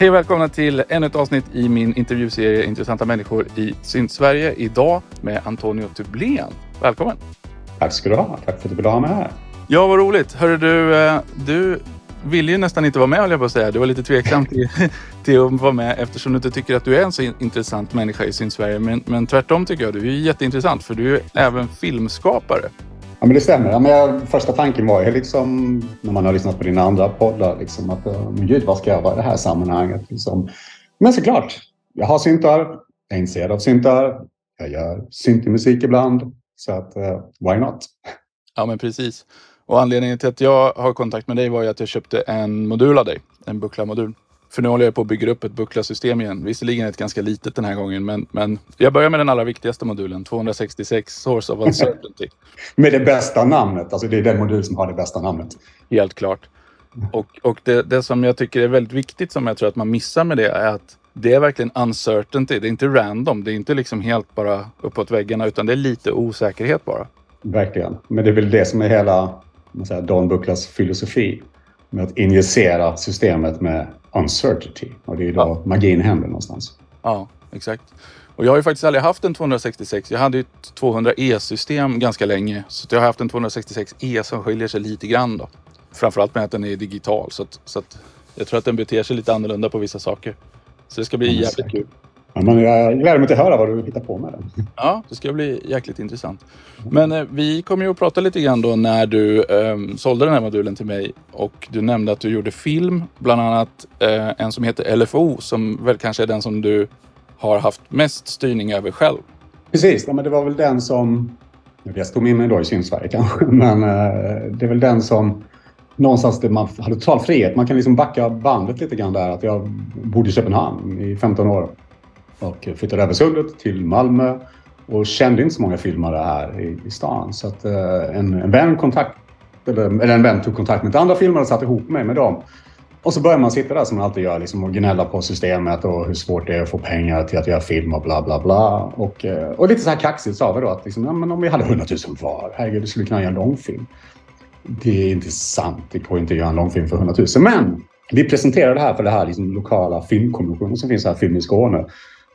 Hej och välkomna till ännu ett avsnitt i min intervjuserie Intressanta människor i Sydsverige. Idag med Antonio Tublén. Välkommen! Tack ska du ha. Tack för att du ville ha mig här. Ja, vad roligt. Hörru du, eh, du ville ju nästan inte vara med höll jag på att säga. Du var lite tveksam till, till att vara med eftersom du inte tycker att du är en så intressant människa i Sydsverige. Men, men tvärtom tycker jag. Du är jätteintressant för du är även filmskapare. Ja, men det stämmer. Ja, men jag, första tanken var ju liksom, när man har lyssnat på dina andra poddar, liksom, att eh, men gud, vad ska jag vara i det här sammanhanget? Liksom. Men såklart, jag har syntar, jag är intresserad av syntar, jag gör syntemusik ibland. Så att, uh, why not? Ja, men precis. Och anledningen till att jag har kontakt med dig var ju att jag köpte en modul av dig, en buckla-modul. För nu håller jag på att bygga upp ett bucklasystem igen. Visserligen ett ganska litet den här gången, men, men jag börjar med den allra viktigaste modulen, 266 Source of Uncertainty. med det bästa namnet, alltså det är den modul som har det bästa namnet. Helt klart. Och, och det, det som jag tycker är väldigt viktigt, som jag tror att man missar med det, är att det är verkligen uncertainty. Det är inte random. Det är inte liksom helt bara uppåt väggarna, utan det är lite osäkerhet bara. Verkligen. Men det är väl det som är hela säga, Don Bucklas filosofi. Med att injicera systemet med uncertainty. Och det är då ja. magin händer någonstans. Ja, exakt. Och jag har ju faktiskt aldrig haft en 266. Jag hade ett 200E-system ganska länge. Så jag har haft en 266E som skiljer sig lite grann då. Framförallt med att den är digital. Så, att, så att jag tror att den beter sig lite annorlunda på vissa saker. Så det ska bli jävligt kul. Ja, men jag gläder mig till att höra vad du hittar på med den. Ja, det ska bli jäkligt intressant. Men eh, vi kommer ju att prata lite grann då när du eh, sålde den här modulen till mig och du nämnde att du gjorde film, bland annat eh, en som heter LFO som väl kanske är den som du har haft mest styrning över själv. Precis, ja, men det var väl den som, jag stod med mig då i Sydsverige kanske, men eh, det är väl den som någonstans där man hade total frihet. Man kan liksom backa bandet lite grann där. Att jag bodde i Köpenhamn i 15 år och flyttade över sundet till Malmö och kände inte så många filmare här i, i stan. Så att eh, en, en vän kontakt, eller, eller en vän tog kontakt med andra filmare och satte ihop mig med dem. Och så börjar man sitta där som man alltid gör liksom, och gnälla på systemet och hur svårt det är att få pengar till att göra film och bla bla bla. Och, eh, och lite så här kaxigt sa vi då att liksom, ja, men om vi hade 100 000 var, herregud, du skulle kunna göra en långfilm. Det är inte sant. Det går inte att göra en långfilm för 100 000. Men vi presenterade det här för det här liksom, lokala filmkommissionen som finns här, Film i Skåne.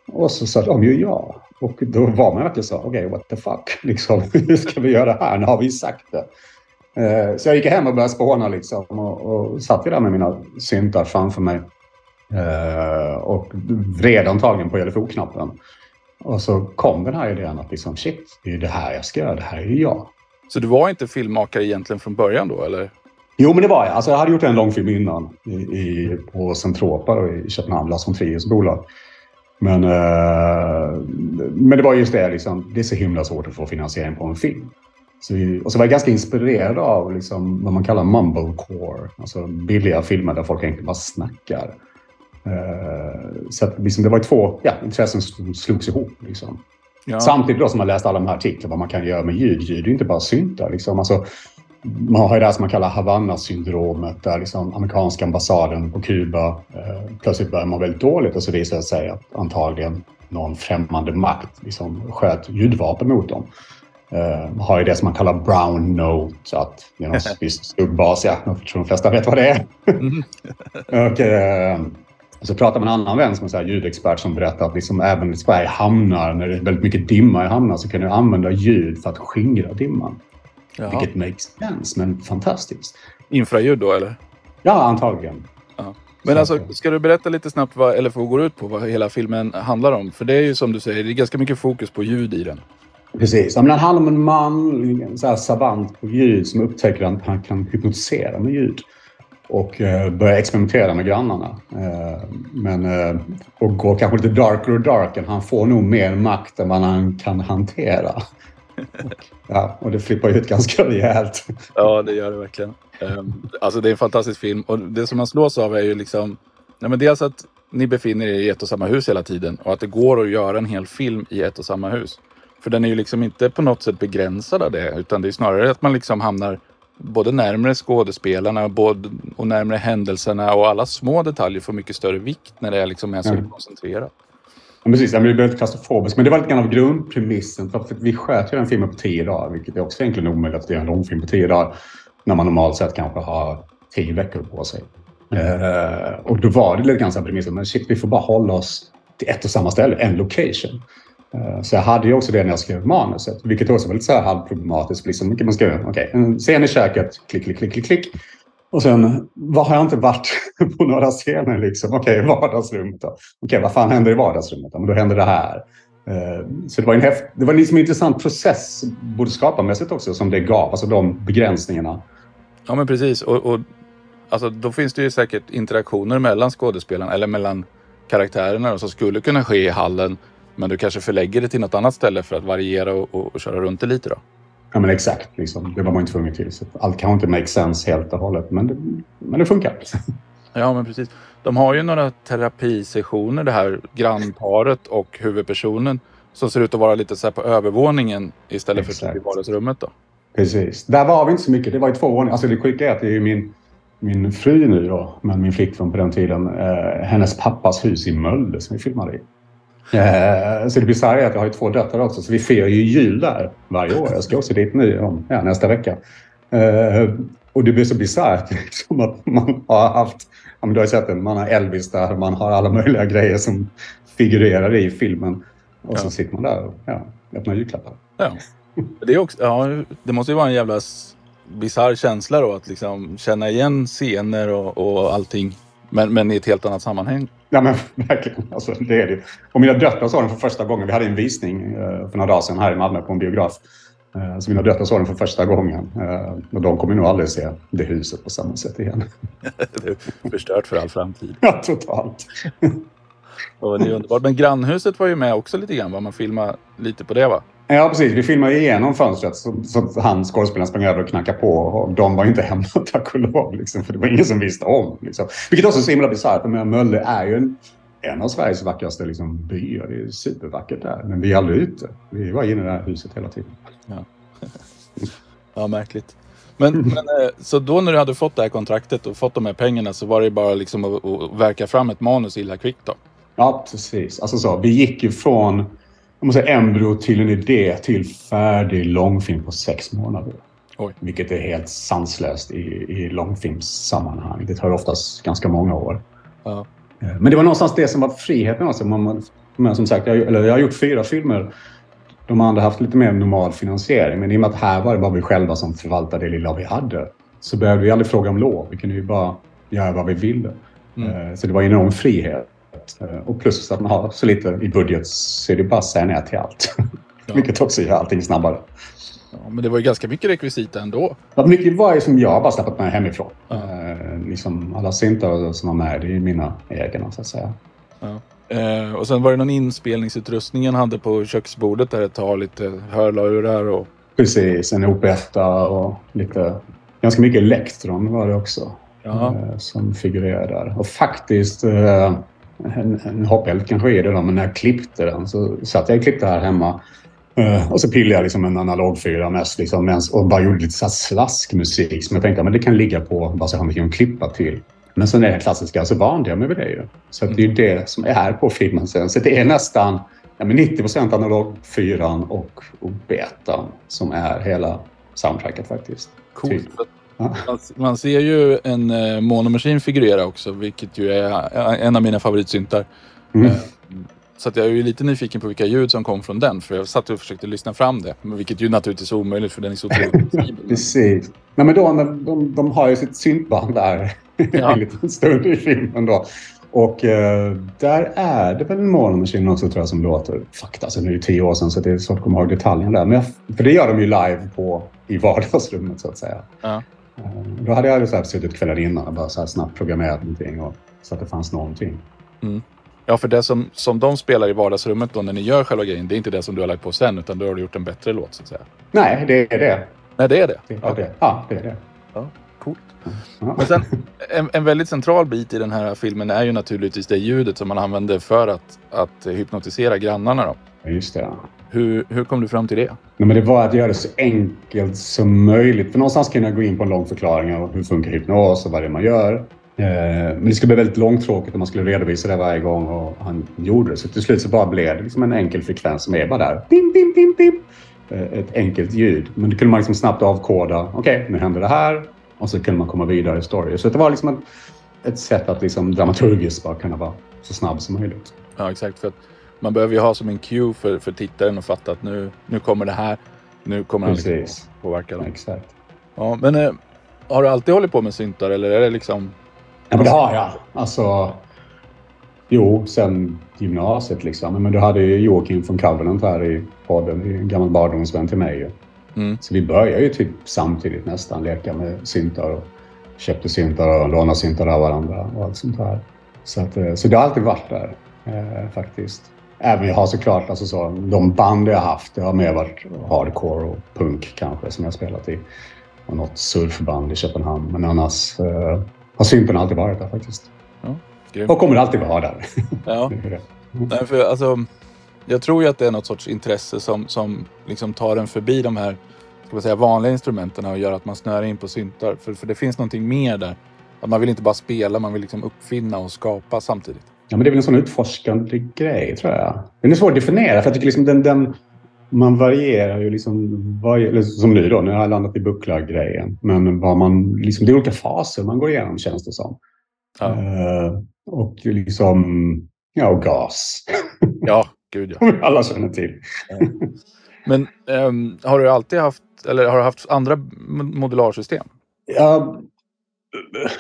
Och så sa de ju ja. Och då var man verkligen så, okej, okay, what the fuck, liksom, hur ska vi göra det här? Nu har vi sagt det. Eh, så jag gick hem och började spåna liksom och, och satt där med mina syntar framför mig. Eh, och vred antagligen på LFO-knappen. Och så kom den här idén att liksom, shit, det är det här jag ska göra, det här är jag. Så du var inte filmmakare egentligen från början då, eller? Jo, men det var jag. Alltså, jag hade gjort en långfilm innan i, i, på Centropa i Köpenhamn, Lars von Triers bolag. Men, eh, men det var just det, liksom, det är så himla svårt att få finansiering på en film. Så vi, och så var jag ganska inspirerad av liksom, vad man kallar mumblecore. Alltså billiga filmer där folk egentligen bara snackar. Eh, så att, liksom, det var två ja, intressen som slogs ihop. Liksom. Ja. Samtidigt då som man läste alla de här artiklarna vad man kan göra med ljud. Ljud är inte bara syntar. Liksom. Alltså, man har ju det här som man kallar Havanna-syndromet där liksom amerikanska ambassaden på Kuba eh, plötsligt börjar må väldigt dåligt och så visar det sig att antagligen någon främmande makt liksom sköt ljudvapen mot dem. Uh, har ju det som man kallar brown note, att det är någon viss skuggbas. Ja, jag tror de flesta vet vad det är. Mm. och, uh, så pratar man med en annan vän som är ljudexpert som berättar att liksom även i Sverige hamnar, när det är väldigt mycket dimma i hamnar, så kan du använda ljud för att skingra dimman. Jaha. Vilket makes sense, men fantastiskt. Infraljud då eller? Ja, antagligen. Ja. Men alltså, ska du berätta lite snabbt vad LFO går ut på? Vad hela filmen handlar om? För det är ju som du säger, det är ganska mycket fokus på ljud i den. Precis. Den handlar om en man, en så savant på ljud, som upptäcker att han kan hypnotisera med ljud. Och eh, börjar experimentera med grannarna. Eh, men, eh, och går kanske lite darker och darker. Han får nog mer makt än vad han kan hantera. Ja, och det flippar ut ganska rejält. Ja, det gör det verkligen. Um, alltså det är en fantastisk film och det som man slås av är ju liksom... Nej, men dels att ni befinner er i ett och samma hus hela tiden och att det går att göra en hel film i ett och samma hus. För den är ju liksom inte på något sätt begränsad av det utan det är snarare att man liksom hamnar både närmare skådespelarna både, och närmare händelserna och alla små detaljer får mycket större vikt när det är liksom är så mm. koncentrerat. Ja, precis, jag blir väldigt klaustrofobisk. Men det var lite grann av grundpremissen. För vi sköt ju den filmen på tio dagar, vilket är också egentligen omöjligt att göra en långfilm på tio dagar. När man normalt sett kanske har tio veckor på sig. Eh, och då var det lite grann så här premissen, men shit, vi får bara hålla oss till ett och samma ställe, en location. Uh, så jag hade ju också det när jag skrev manuset, vilket också var lite så här halvproblematiskt. Liksom, man skrev, okej, okay, en scen i köket, klick, klick, klick, klick, klick. Och sen, vad har jag inte varit på några scener liksom? Okej, okay, vardagsrummet då? Okej, okay, vad fan händer i vardagsrummet då? Men då händer det här. Eh, så det var en, häft, det var liksom en intressant process, både skaparmässigt också, som det gav. Alltså de begränsningarna. Ja, men precis. Och, och alltså, då finns det ju säkert interaktioner mellan skådespelarna eller mellan karaktärerna som skulle kunna ske i hallen. Men du kanske förlägger det till något annat ställe för att variera och, och, och köra runt det lite då? Ja, men exakt. Liksom. Det var man inte tvungen till. Så allt kan inte make sense helt och hållet, men det, men det funkar. Ja, men precis. De har ju några terapisessioner, det här grannparet och huvudpersonen som ser ut att vara lite så på övervåningen istället exakt. för i vardagsrummet. Då. Precis. Där var vi inte så mycket. Det var ju två våningar. Alltså det sjuka är att det är min, min fru nu då, men min flickvän på den tiden, eh, hennes pappas hus i Mölle som vi filmade i. Eh, så det bisarra är att jag har två döttrar också, så vi firar ju jul där varje år. Jag ska också dit nu om, ja, nästa vecka. Eh, och det blir så bisarrt liksom att man har haft, ja, men du har sett den, man har Elvis där, man har alla möjliga grejer som figurerar i filmen. Och ja. så sitter man där och ja, öppnar julklappar. Ja. Det, är också, ja, det måste ju vara en jävla bisarr känsla då att liksom känna igen scener och, och allting. Men, men i ett helt annat sammanhang. Ja men verkligen. Alltså, det är det. Och mina döttrar såg den för första gången. Vi hade en visning eh, för några dagar sedan här i Malmö på en biograf. Eh, så mina döttrar såg den för första gången. Eh, och de kommer nog aldrig se det huset på samma sätt igen. det är förstört för all framtid. Ja, totalt. och det är underbart. Men grannhuset var ju med också lite grann. Va? Man filmade lite på det va? Ja, precis. Vi filmade igenom fönstret så, så han skådespelaren sprang över och knackade på. Och de var inte hemma, tack och lov. Liksom, för det var ingen som visste om. Liksom. Vilket också är så himla bisarrt. Mölle är ju en, en av Sveriges vackraste liksom, byar. Det är supervackert där. Men vi är aldrig ute. Vi var inne i det här huset hela tiden. Ja, ja märkligt. Men, men, eh, så då när du hade fått det här kontraktet och fått de här pengarna så var det bara liksom att, att verka fram ett manus illa kvickt då? Ja, precis. Alltså så, vi gick ju från jag måste säga, embryo till en idé till färdig långfilm på sex månader. Oj. Vilket är helt sanslöst i, i långfilmssammanhang. Det tar oftast ganska många år. Ja. Eh, men det var någonstans det som var friheten. Alltså, man, man, som sagt, jag, eller jag har gjort fyra filmer. De andra har haft lite mer normal finansiering. Men i och med att här var det bara vi själva som förvaltade det lilla vi hade. Så behövde vi aldrig fråga om lov. Vi kunde ju bara göra vad vi ville. Mm. Eh, så det var en enorm frihet. Eh, och plus att man har så lite i budget så är det bara att säga nej till allt. Ja. Vilket också gör allting snabbare. Ja, men det var ju ganska mycket rekvisita ändå. Ja, mycket var ju som jag bara släppt med hemifrån. Ja. Eh, liksom alla syntar som var med, det är ju mina egna så att säga. Ja. Eh, och sen var det någon inspelningsutrustning han hade på köksbordet där ett tag. Lite hörlurar och... Precis, en OP1 och lite... Ganska mycket elektron var det också. Eh, som figurerar där. Och faktiskt... Eh, en, en hoppeld kanske är det då, men när jag klippte den så satt jag och klippte här hemma. Uh, och så pillade jag liksom en analog fyra mest liksom, mens, och bara gjorde lite så slaskmusik som jag tänkte att det kan ligga på så jag har att klippa till. Men sen är det klassiska så vande jag mig vid det ju. Så det är ju det som är på filmen sen. Så det är nästan ja, 90 procent analog fyran och, och betan som är hela soundtracket faktiskt. Coolt. Typ. Man, man, ser ju en eh, monomaskin figurera också, vilket ju är en av mina favoritsyntar. Mm. Eh, så att jag är ju lite nyfiken på vilka ljud som kom från den, för jag satt och försökte lyssna fram det. Vilket ju naturligtvis är omöjligt, för den är så otroligt Precis. Nej, men då, de, de, de har ju sitt syntband där ja. en liten stund i filmen då. Och eh, där är det väl en monomaskin också tror jag som låter. Fuck, alltså nu är det tio år sedan så det är svårt att komma ihåg detaljen där. Men jag, för det gör de ju live på, i vardagsrummet så att säga. Ja. Då hade jag så här suttit kvällar innan och bara så snabbt programmerat någonting och, så att det fanns någonting. Mm. Ja, för det som, som de spelar i vardagsrummet då när ni gör själva grejen, det är inte det som du har lagt på sen, utan då har du gjort en bättre låt så att säga. Nej, det är det. Nej, det är det? det, är okay. det. Ja, det är det. Ja, coolt. Ja. Men sen, en, en, väldigt central bit i den här filmen är ju naturligtvis det ljudet som man använder för att, att hypnotisera grannarna. Då. Just det. Hur, hur kom du fram till det? Nej, men det var att göra det så enkelt som möjligt. För någonstans kan jag gå in på en lång förklaring av hur funkar hypnos och vad det är man gör. Eh, men det skulle bli väldigt långtråkigt om man skulle redovisa det varje gång och han gjorde det. Så till slut så bara blev det liksom en enkel frekvens som är bara där. Bim, bim, bim, bim. Eh, ett enkelt ljud. Men det kunde man liksom snabbt avkoda. Okej, okay, nu händer det här. Och så kunde man komma vidare i story. Så det var liksom ett, ett sätt att liksom dramaturgiskt bara kunna vara så snabb som möjligt. Ja, exakt. För att man behöver ju ha som en cue för, för tittaren att fatta att nu, nu kommer det här. Nu kommer han liksom Precis. påverka dem. Exakt. Ja, men eh, har du alltid hållit på med syntar eller är det liksom... Ja, men det har jag. Alltså, jo, sen gymnasiet liksom. Men du hade ju Joakim från Covenant här i podden. En gammal barndomsvän till mig. Mm. Så vi började ju typ samtidigt nästan leka med syntar och köpte syntar och lånade syntar av varandra och allt sånt här. Så, att, eh, så det har alltid varit där eh, faktiskt. Även jag har såklart alltså så, de band jag har haft, det har mer varit hardcore och punk kanske som jag har spelat i. Och något surfband i Köpenhamn. Men annars eh, har synten alltid varit där faktiskt. Grymt. Och kommer alltid vara där. Ja. Det. Nej, för alltså, jag tror ju att det är något sorts intresse som, som liksom tar en förbi de här ska man säga, vanliga instrumenten och gör att man snör in på syntar. För, för det finns någonting mer där. Att man vill inte bara spela, man vill liksom uppfinna och skapa samtidigt. Ja, men det är väl en sån utforskande grej, tror jag. Den är svår att definiera, för jag tycker liksom den, den man varierar ju liksom, varje, som nu då, nu har jag landat i bucklargrejen. Men vad man, liksom, det är olika faser man går igenom, känns det som. Ja, Eh, och liksom, ja, och gas. ja gud ja. Alla känner till. Men ehm, har du alltid haft, eller har du haft andra mo- modularsystem? Jag,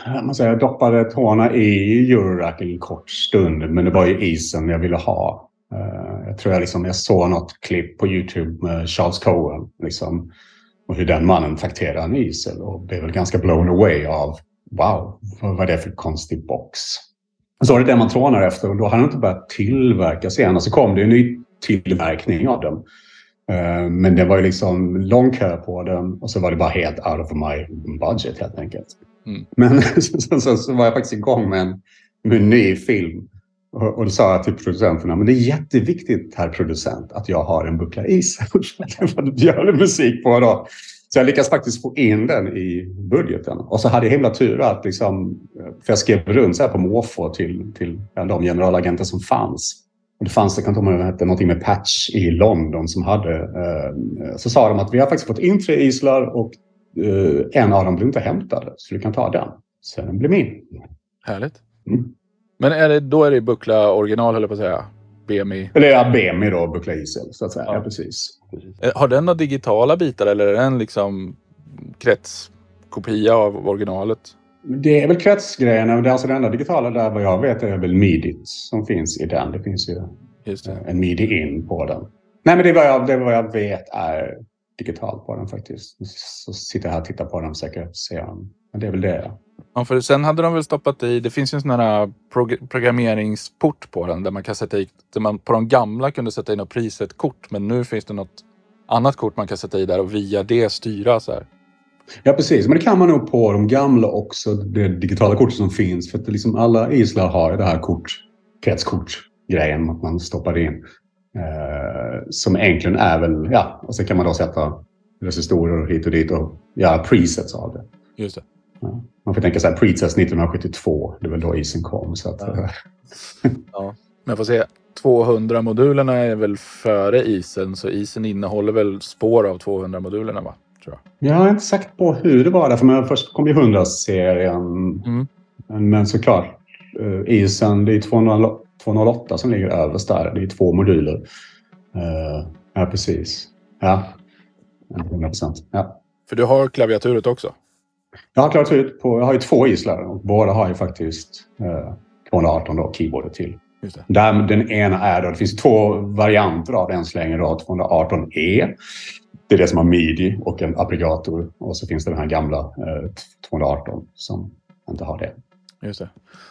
Eh, man säger, jag doppade tårna i Eurorack en kort stund, men det var ju isen jag ville ha. Eh, jag tror jag, liksom, jag såg något klipp på Youtube med Charles Cohen liksom, och hur den mannen trakterar en isel och blev väl ganska blown away av wow, vad var det för konstig box? Så var det det man trånar efter och då hade den inte börjat tillverkas igen. Och så kom det en ny tillverkning av den. Eh, men det var ju liksom lång kö på den och så var det bara helt out of my budget helt enkelt. Mm. Men så, så, så var jag faktiskt igång med en, med en ny film. Och, och då sa jag till producenterna, men det är jätteviktigt herr producent att jag har en buckla is. Gör musik på då? Så jag lyckades faktiskt få in den i budgeten. Och så hade jag himla tur att liksom, för jag skrev runt så här på måfå till, till de generalagenter som fanns. Och det fanns, jag kan inte ihåg hette någonting med Patch i London som hade, eh, eh, så sa de att vi har faktiskt fått in tre islar och en av dem blir inte hämtad. Så du kan ta den. Så den blir min. Härligt. Mm. Men är det, då är det buckla original, höll jag på att säga. BMI. Eller ja, BMI då, buckla isel, så att säga. Ja. Ja, precis. Eh, Har den några digitala bitar eller är den liksom kretskopia av originalet? Det är väl kretsgrejen. Det är alltså det enda digitala där vad jag vet är väl midit som finns i den. Det finns ju det. en midi in på den. Nej, men det är vad jag, det är vad jag vet är digitalt på den faktiskt. Så sitter jag här och tittar på den och försöker se den. Men det är väl det. Ja. För sen hade de väl stoppat i, det finns ju en sån här prog- programmeringsport på den där man kan sätta i, där man på de gamla kunde sätta in något preset-kort men nu finns det något annat kort man kan sätta i där och via det styra så här. Ja, precis. Men det kan man nog på de gamla också, det digitala kortet som finns. För att liksom alla islar har det här kort, kretskort-grejen, att man stoppar in. Eh, som egentligen är väl, ja, och så kan man då sätta resistorer hit och dit och göra presets av det. Just det. Ja. Man får tänka så här, presets 1972, det var då isen kom. Så att, Ja. eh, Men jag får se, 200-modulerna är väl före isen så isen innehåller väl spår av 200-modulerna va? Tror jag. Jag har inte sagt på hur det var där, för men först kom ju 100-serien. Mm. Men såklart, eh, isen, det är 200 208 som ligger överst där. Det är två moduler. Eh, ja, precis. Ja, 100 procent. Ja. För du har klaviaturet också? Jag har klarat ut på, jag har ju två islar och båda har ju faktiskt eh, 218 då, keyboardet till. Där den ena är då, det finns två varianter av den så länge då, 218E. Det är det som har midi och en aggregator. Och så finns det den här gamla eh, 218 som inte har det. Just det.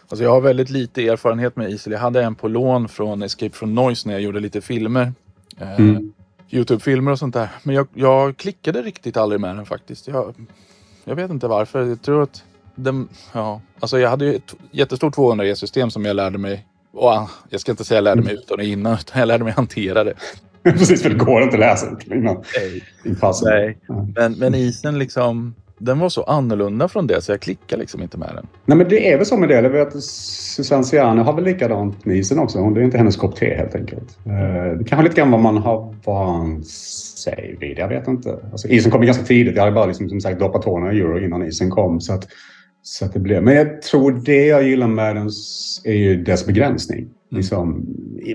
Alltså jag har väldigt lite erfarenhet med Isel. Jag hade en på lån från Escape from Noise när jag gjorde lite filmer. Eh, Mm. Youtube-filmer och sånt där. Men jag, jag klickade riktigt aldrig med den faktiskt. Jag, jag vet inte varför. Jag tror att den, ja, alltså jag hade ju ett jättestort 200E-system som jag lärde mig. Och, ah, jag ska inte säga jag lärde mig utan och innan, utan jag lärde mig hantera det. Precis, för det går inte att läsa innan passen. Nej. Ja. Men, men isen liksom, den var så annorlunda från det så jag klickade liksom inte med den. Nej, men det är väl så med det. Jag vet att Susanne Ciano har väl likadant med isen också. Det är inte hennes kopp te helt enkelt. Eh, Det kanske lite grann vad man har vant sig vid. Jag vet inte. Alltså, isen kom ganska tidigt. Jag hade bara liksom, som sagt doppat tårna i euro innan isen kom. Så att Så att det blir. Men jag tror det jag gillar med den är ju dess begränsning. Mm. Liksom,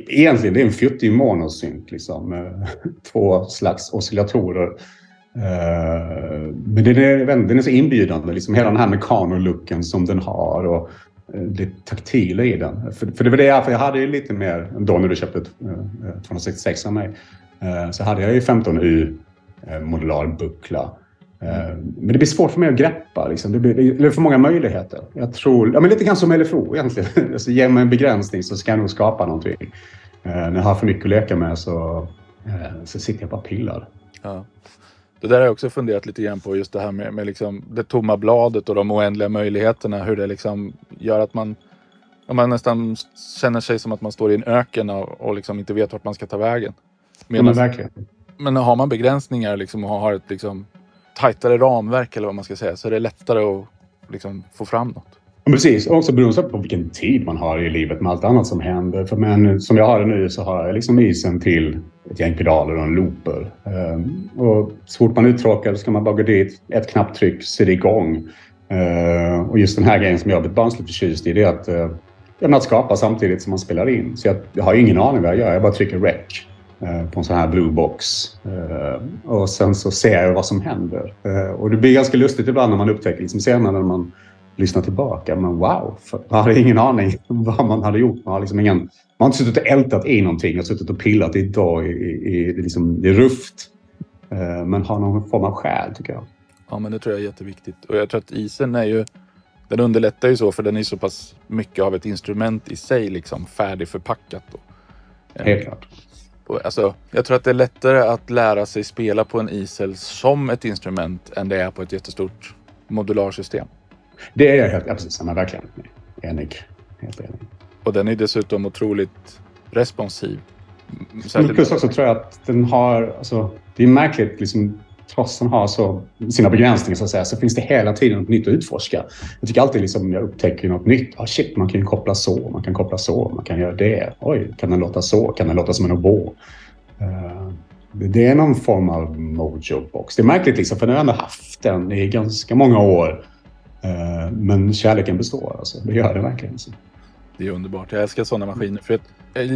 egentligen det är en fjuttig monosynt liksom, med två slags oscillatorer. Eh, men den är, den är så inbjudande, liksom hela den här mekano-looken som den har och eh, det taktila i den. För, för det var det för jag hade ju lite mer, då när du köpte eh, 266 av mig, så hade jag ju 15U modular buckla. Mm. Men det blir svårt för mig att greppa. Liksom. Det, blir, det är för många möjligheter. Jag tror, ja, men lite grann som LFO egentligen. Alltså, ge mig en begränsning så ska jag nog skapa någonting. När jag har för mycket att leka med så, så sitter jag bara och pillar. Ja. Det där har jag också funderat lite grann på. Just det här med, med liksom det tomma bladet och de oändliga möjligheterna. Hur det liksom gör att man, man nästan känner sig som att man står i en öken och, och liksom inte vet vart man ska ta vägen. Medan, men, verkligen. men har man begränsningar liksom, och har ett liksom, tajtare ramverk eller vad man ska säga så är det lättare att liksom få fram något. Precis, också beroende på vilken tid man har i livet med allt annat som händer. För men, som jag har det nu så har jag liksom isen till ett gäng pedaler och en looper. Ehm, och så fort man är uttråkad ska man bara gå dit, ett knapptryck, så är det igång. Ehm, och just den här grejen som jag har blivit barnsligt förtjust i det är att, uh, att skapa samtidigt som man spelar in. Så jag, jag har ingen aning vad jag gör, jag bara trycker rec. Eh, på en sån här blue box. Eh, och sen så ser jag vad som händer. Eh, och det blir ganska lustigt ibland när man upptäcker liksom senare när man lyssnar tillbaka. Men wow, man hade ingen aning vad man hade gjort. Man har, liksom ingen, man har inte suttit och ältat i någonting. Har suttit och pillat i, dag i, i, liksom, i ruft. Men har någon form av själ tycker jag. Ja, men det tror jag är jätteviktigt. Och jag tror att isen är ju den underlättar ju så för den är så pass mycket av ett instrument i sig liksom färdigförpackat. Då. Helt klart. Alltså, jag tror att det är lättare att lära sig spela på en isel som ett instrument än det är på ett jättestort modularsystem. Det är jag helt, jag är verkligen enig. Helt enig. Och den är dessutom otroligt responsiv. Men plus också tror jag att den har, alltså, det är märkligt liksom trots den har så, sina begränsningar så att säga, så finns det hela tiden något nytt att utforska. Jag tycker alltid liksom jag upptäcker något nytt. Ah, shit, man kan ju koppla så, man kan koppla så, man kan göra det. Oj, kan den låta så? Kan den låta som en oboe? Uh, det är någon form av mojo-box. Det är märkligt liksom, för nu har jag ändå haft den i ganska många år. Uh, men kärleken består alltså. Det gör det verkligen. Alltså. Det är underbart. Jag älskar sådana maskiner. För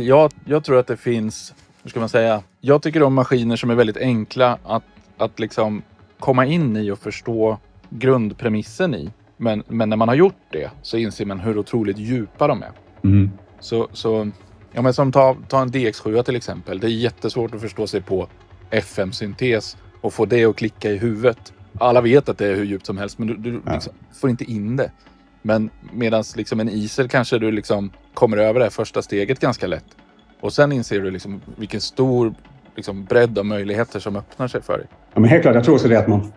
jag, jag tror att det finns, hur ska man säga? Jag tycker om maskiner som är väldigt enkla att att liksom komma in i och förstå grundpremissen i. Men, men när man har gjort det så inser man hur otroligt djupa de är. Mm. Så, så ja, men som ta, ta en DX7 till exempel. Det är jättesvårt att förstå sig på FM-syntes och få det att klicka i huvudet. Alla vet att det är hur djupt som helst men du, du ja. liksom får inte in det. Men medan liksom en isel kanske du liksom kommer över det här första steget ganska lätt. Och sen inser du liksom vilken stor liksom bredd av möjligheter som öppnar sig för dig. Ja, men helt klart. Jag tror också det att man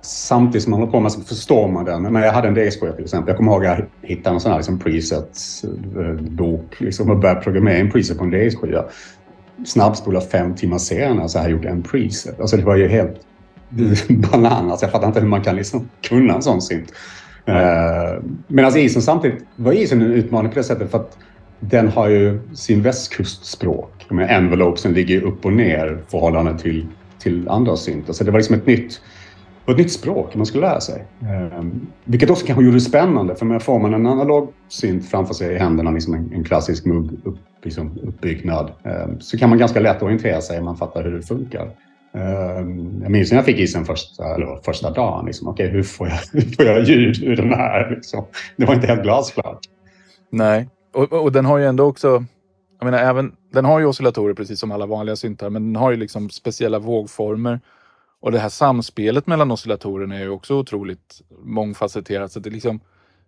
samtidigt som man håller på med så förstår man den. Men jag hade en DSK till exempel. Jag kommer ihåg att jag hittade en sån här liksom preset-bok eh, liksom, och började programmera en preset på en DS-skiva. Snabbspola fem timmar senare så har jag gjort en preset. Alltså det var ju helt bananas. Jag fattar inte hur man kan liksom kunna en sån synt. Uh, Medan isen samtidigt var isen en utmaning på det sättet för att den har ju sin västkustspråk. Med envelope ligger upp och ner i förhållande till, till andra syntar. Så det var liksom ett nytt, ett nytt språk man skulle lära sig. Um, vilket också kanske gjorde det spännande. För när får man en analog synt framför sig i händerna, liksom en, en klassisk mugg upp, liksom uppbyggnad, um, så kan man ganska lätt orientera sig om man fattar hur det funkar. Um, jag minns när jag fick isen första, eller första dagen. Liksom, okay, hur, får jag, hur får jag ljud ur den här? Liksom. Det var inte helt glasklart. Nej, och, och, den har ju ändå också, jag menar även, den har ju oscillatorer precis som alla vanliga syntar, men den har ju liksom speciella vågformer. Och det här samspelet mellan oscillatorerna är ju också otroligt mångfacetterat. Så det liksom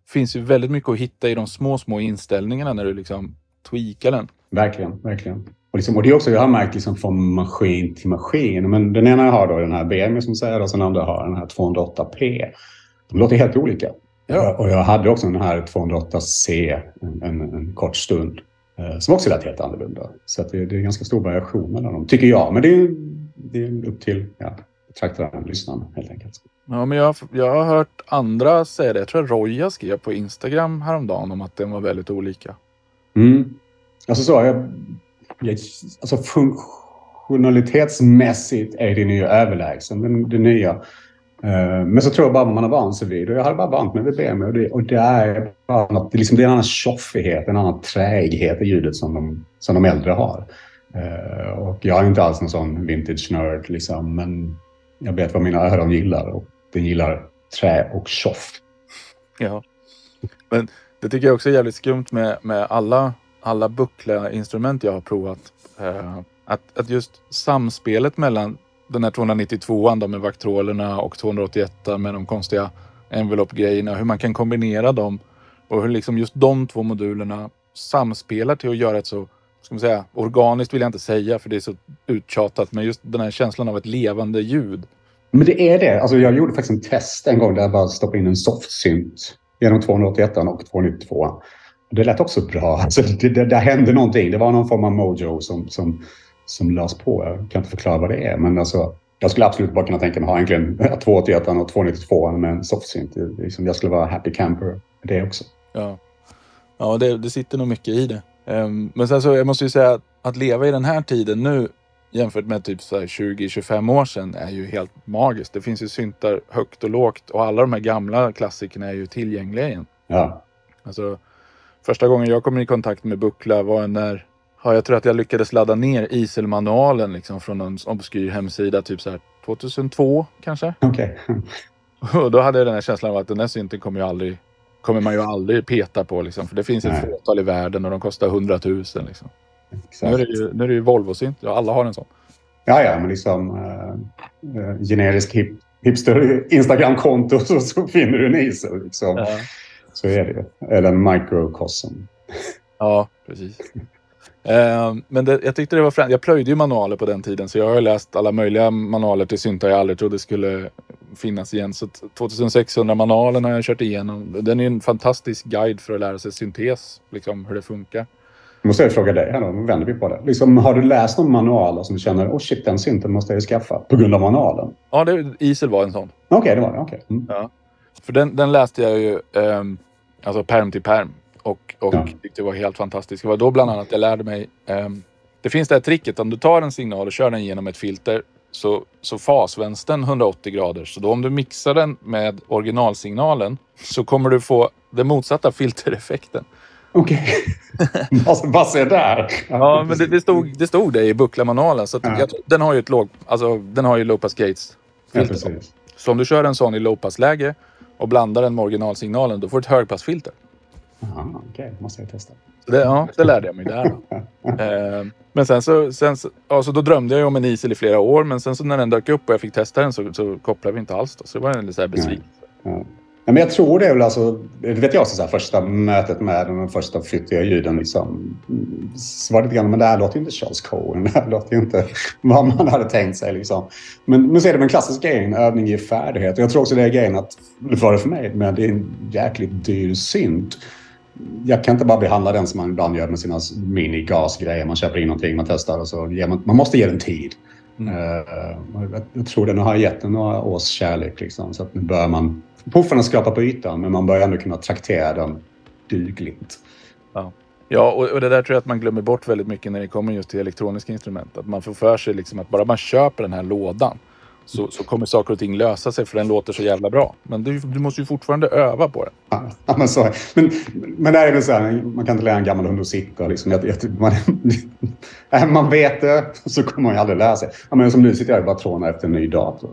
finns ju väldigt mycket att hitta i de små, små inställningarna när du liksom tweakar den. Verkligen, verkligen. Och, liksom, och det är också, jag har märkt liksom från maskin till maskin. Men den ena jag har då den här BM som säger och sen den andra har den här 208P. De låter helt olika. Ja. Och jag hade också den här 208C en, en, en kort stund. Eh, som också lät helt annorlunda. Så det, det, är ganska stor variation mellan dem, tycker jag. Men det är, det är upp till ja, betraktaren, lyssnaren helt enkelt. Ja, men jag, jag har hört andra säga det. Jag tror Roja skrev på Instagram häromdagen om att den var väldigt olika. Mm. Alltså så, jag, alltså funktionalitetsmässigt är det nya överlägsen, den, det nya. Eh, men så tror jag bara man har vant sig vid och jag hade bara vant mig vid BMW och det, och det är bara något, det, liksom, det är en annan tjoffighet, en annan träghet i ljudet som de, som de äldre har. Eh, och jag är inte alls någon sån vintage-nörd liksom, men jag vet vad mina öron gillar och den gillar trä och tjoff. Ja, men det tycker jag också är jävligt skumt med, med alla, alla buckla-instrument jag har provat. Eh, att, att just samspelet mellan den här 292an med vaktrolerna och 281 med de konstiga envelope-grejerna. Hur man kan kombinera dem och hur liksom just de två modulerna samspelar till att göra ett så, ska man säga, organiskt vill jag inte säga för det är så uttjatat, men just den här känslan av ett levande ljud. Men det är det. Alltså jag gjorde faktiskt en test en gång där jag bara stoppade in en soft synt genom 281 och 292. Det lät också bra. Alltså det, det, det hände någonting. Det var någon form av mojo som, som som lades på. Jag kan inte förklara vad det är, men alltså, jag skulle absolut bara kunna tänka mig att ha egentligen 281 och 292 med en softsynth. Liksom, jag skulle vara happy camper det också. Ja, ja det, det sitter nog mycket i det. Um, men sen så, jag måste ju säga att, att leva i den här tiden nu jämfört med typ 20-25 år sedan är ju helt magiskt. Det finns ju syntar högt och lågt och alla de här gamla klassikerna är ju tillgängliga igen. Ja. Alltså, första gången jag kom i kontakt med buckla var när Ja, jag tror att jag lyckades ladda ner ISIL-manualen liksom från en obskyr hemsida typ så här 2002 kanske. Okej. Okay. Och då hade jag den här känslan av att den här synten kommer, ju aldrig, kommer man ju aldrig peta på liksom. För det finns ett Nej. fåtal i världen och de kostar 100 000 liksom. Nu är det ju, nu är det ju Volvo-synt. Ja, alla har en sån. Ja, ja, men liksom uh, generisk hip, hipster Instagram-konto så, så finner du en ISIL. Liksom. Ja. Så är det ju. Eller en microcosm. Ja, precis. Eh, men det, jag tyckte det var främt. Jag plöjde ju manualer på den tiden så jag har läst alla möjliga manualer till syntar jag aldrig trodde skulle finnas igen. Så 2600-manualen har jag kört igenom. Den är en fantastisk guide för att lära sig syntes, liksom hur det funkar. Jag måste jag fråga dig här då, nu vänder vi på det. Liksom, har du läst någon manual som du känner, oh shit, den synten måste jag ju skaffa på grund av manualen? Ja, det, Isel var en sån. Okej, okay, det var det. Okay. Mm. Ja. För den, den läste jag ju, eh, alltså perm till perm och, och ja. tyckte det var helt fantastiskt. Det var då bland annat jag lärde mig. Um, det finns det här tricket om du tar en signal och kör den genom ett filter så, så fasvänstern 180 grader. Så då om du mixar den med originalsignalen så kommer du få den motsatta filtereffekten. Okej. Okay. Vad ser där? Ja, men det, det, stod, det stod det i bucklamanualen. Så ja. jag, den har ju ett låg, alltså, den har ju low pass gates. Ja, så om du kör en sån i low pass läge och blandar den med originalsignalen, då får du ett högpassfilter. Okej, okay. måste jag testa. Det, ja, det lärde jag mig där. eh, men sen så, sen så, alltså då drömde jag om en Isel i flera år. Men sen så när den dök upp och jag fick testa den så, så kopplade vi inte alls. Då. Så det var en lite besvikelse. Ja. Ja. men jag tror det är väl alltså, det vet jag, så här, första mötet med de första flyttiga ljuden. Liksom, så var det lite grann, men det här låter ju inte Charles Cohen. Det här låter ju inte vad man hade tänkt sig. Liksom. Men, men så är det en klassisk grej, en övning ger färdighet. Och jag tror också det är grejen att, det var det för mig, men det är en jäkligt dyr synt jag kan inte bara behandla den som man ibland gör med sina minigasgrejer. Man köper in någonting, man testar och så ger man, man måste ge den tid. Mm. Uh, jag tror den har gett den några års kärlek. Liksom, så att nu börjar man... Puffarna skrapa på ytan, men man börjar ändå kunna traktera den dugligt. Ja. Ja, och, och, det där tror jag att man glömmer bort väldigt mycket när det kommer just till elektroniska instrument. Att man får för sig liksom att bara man köper den här lådan så, så kommer saker och ting lösa sig för den låter så jävla bra. Men du, du måste ju fortfarande öva på den. Ja, men, så, men, men det är väl så här, man kan inte lära en gammal hund att sitta. Liksom. Jag, jag, man, man vet det så kommer man ju aldrig lära sig. Ja, men som nu sitter jag bara trånar efter en ny dator.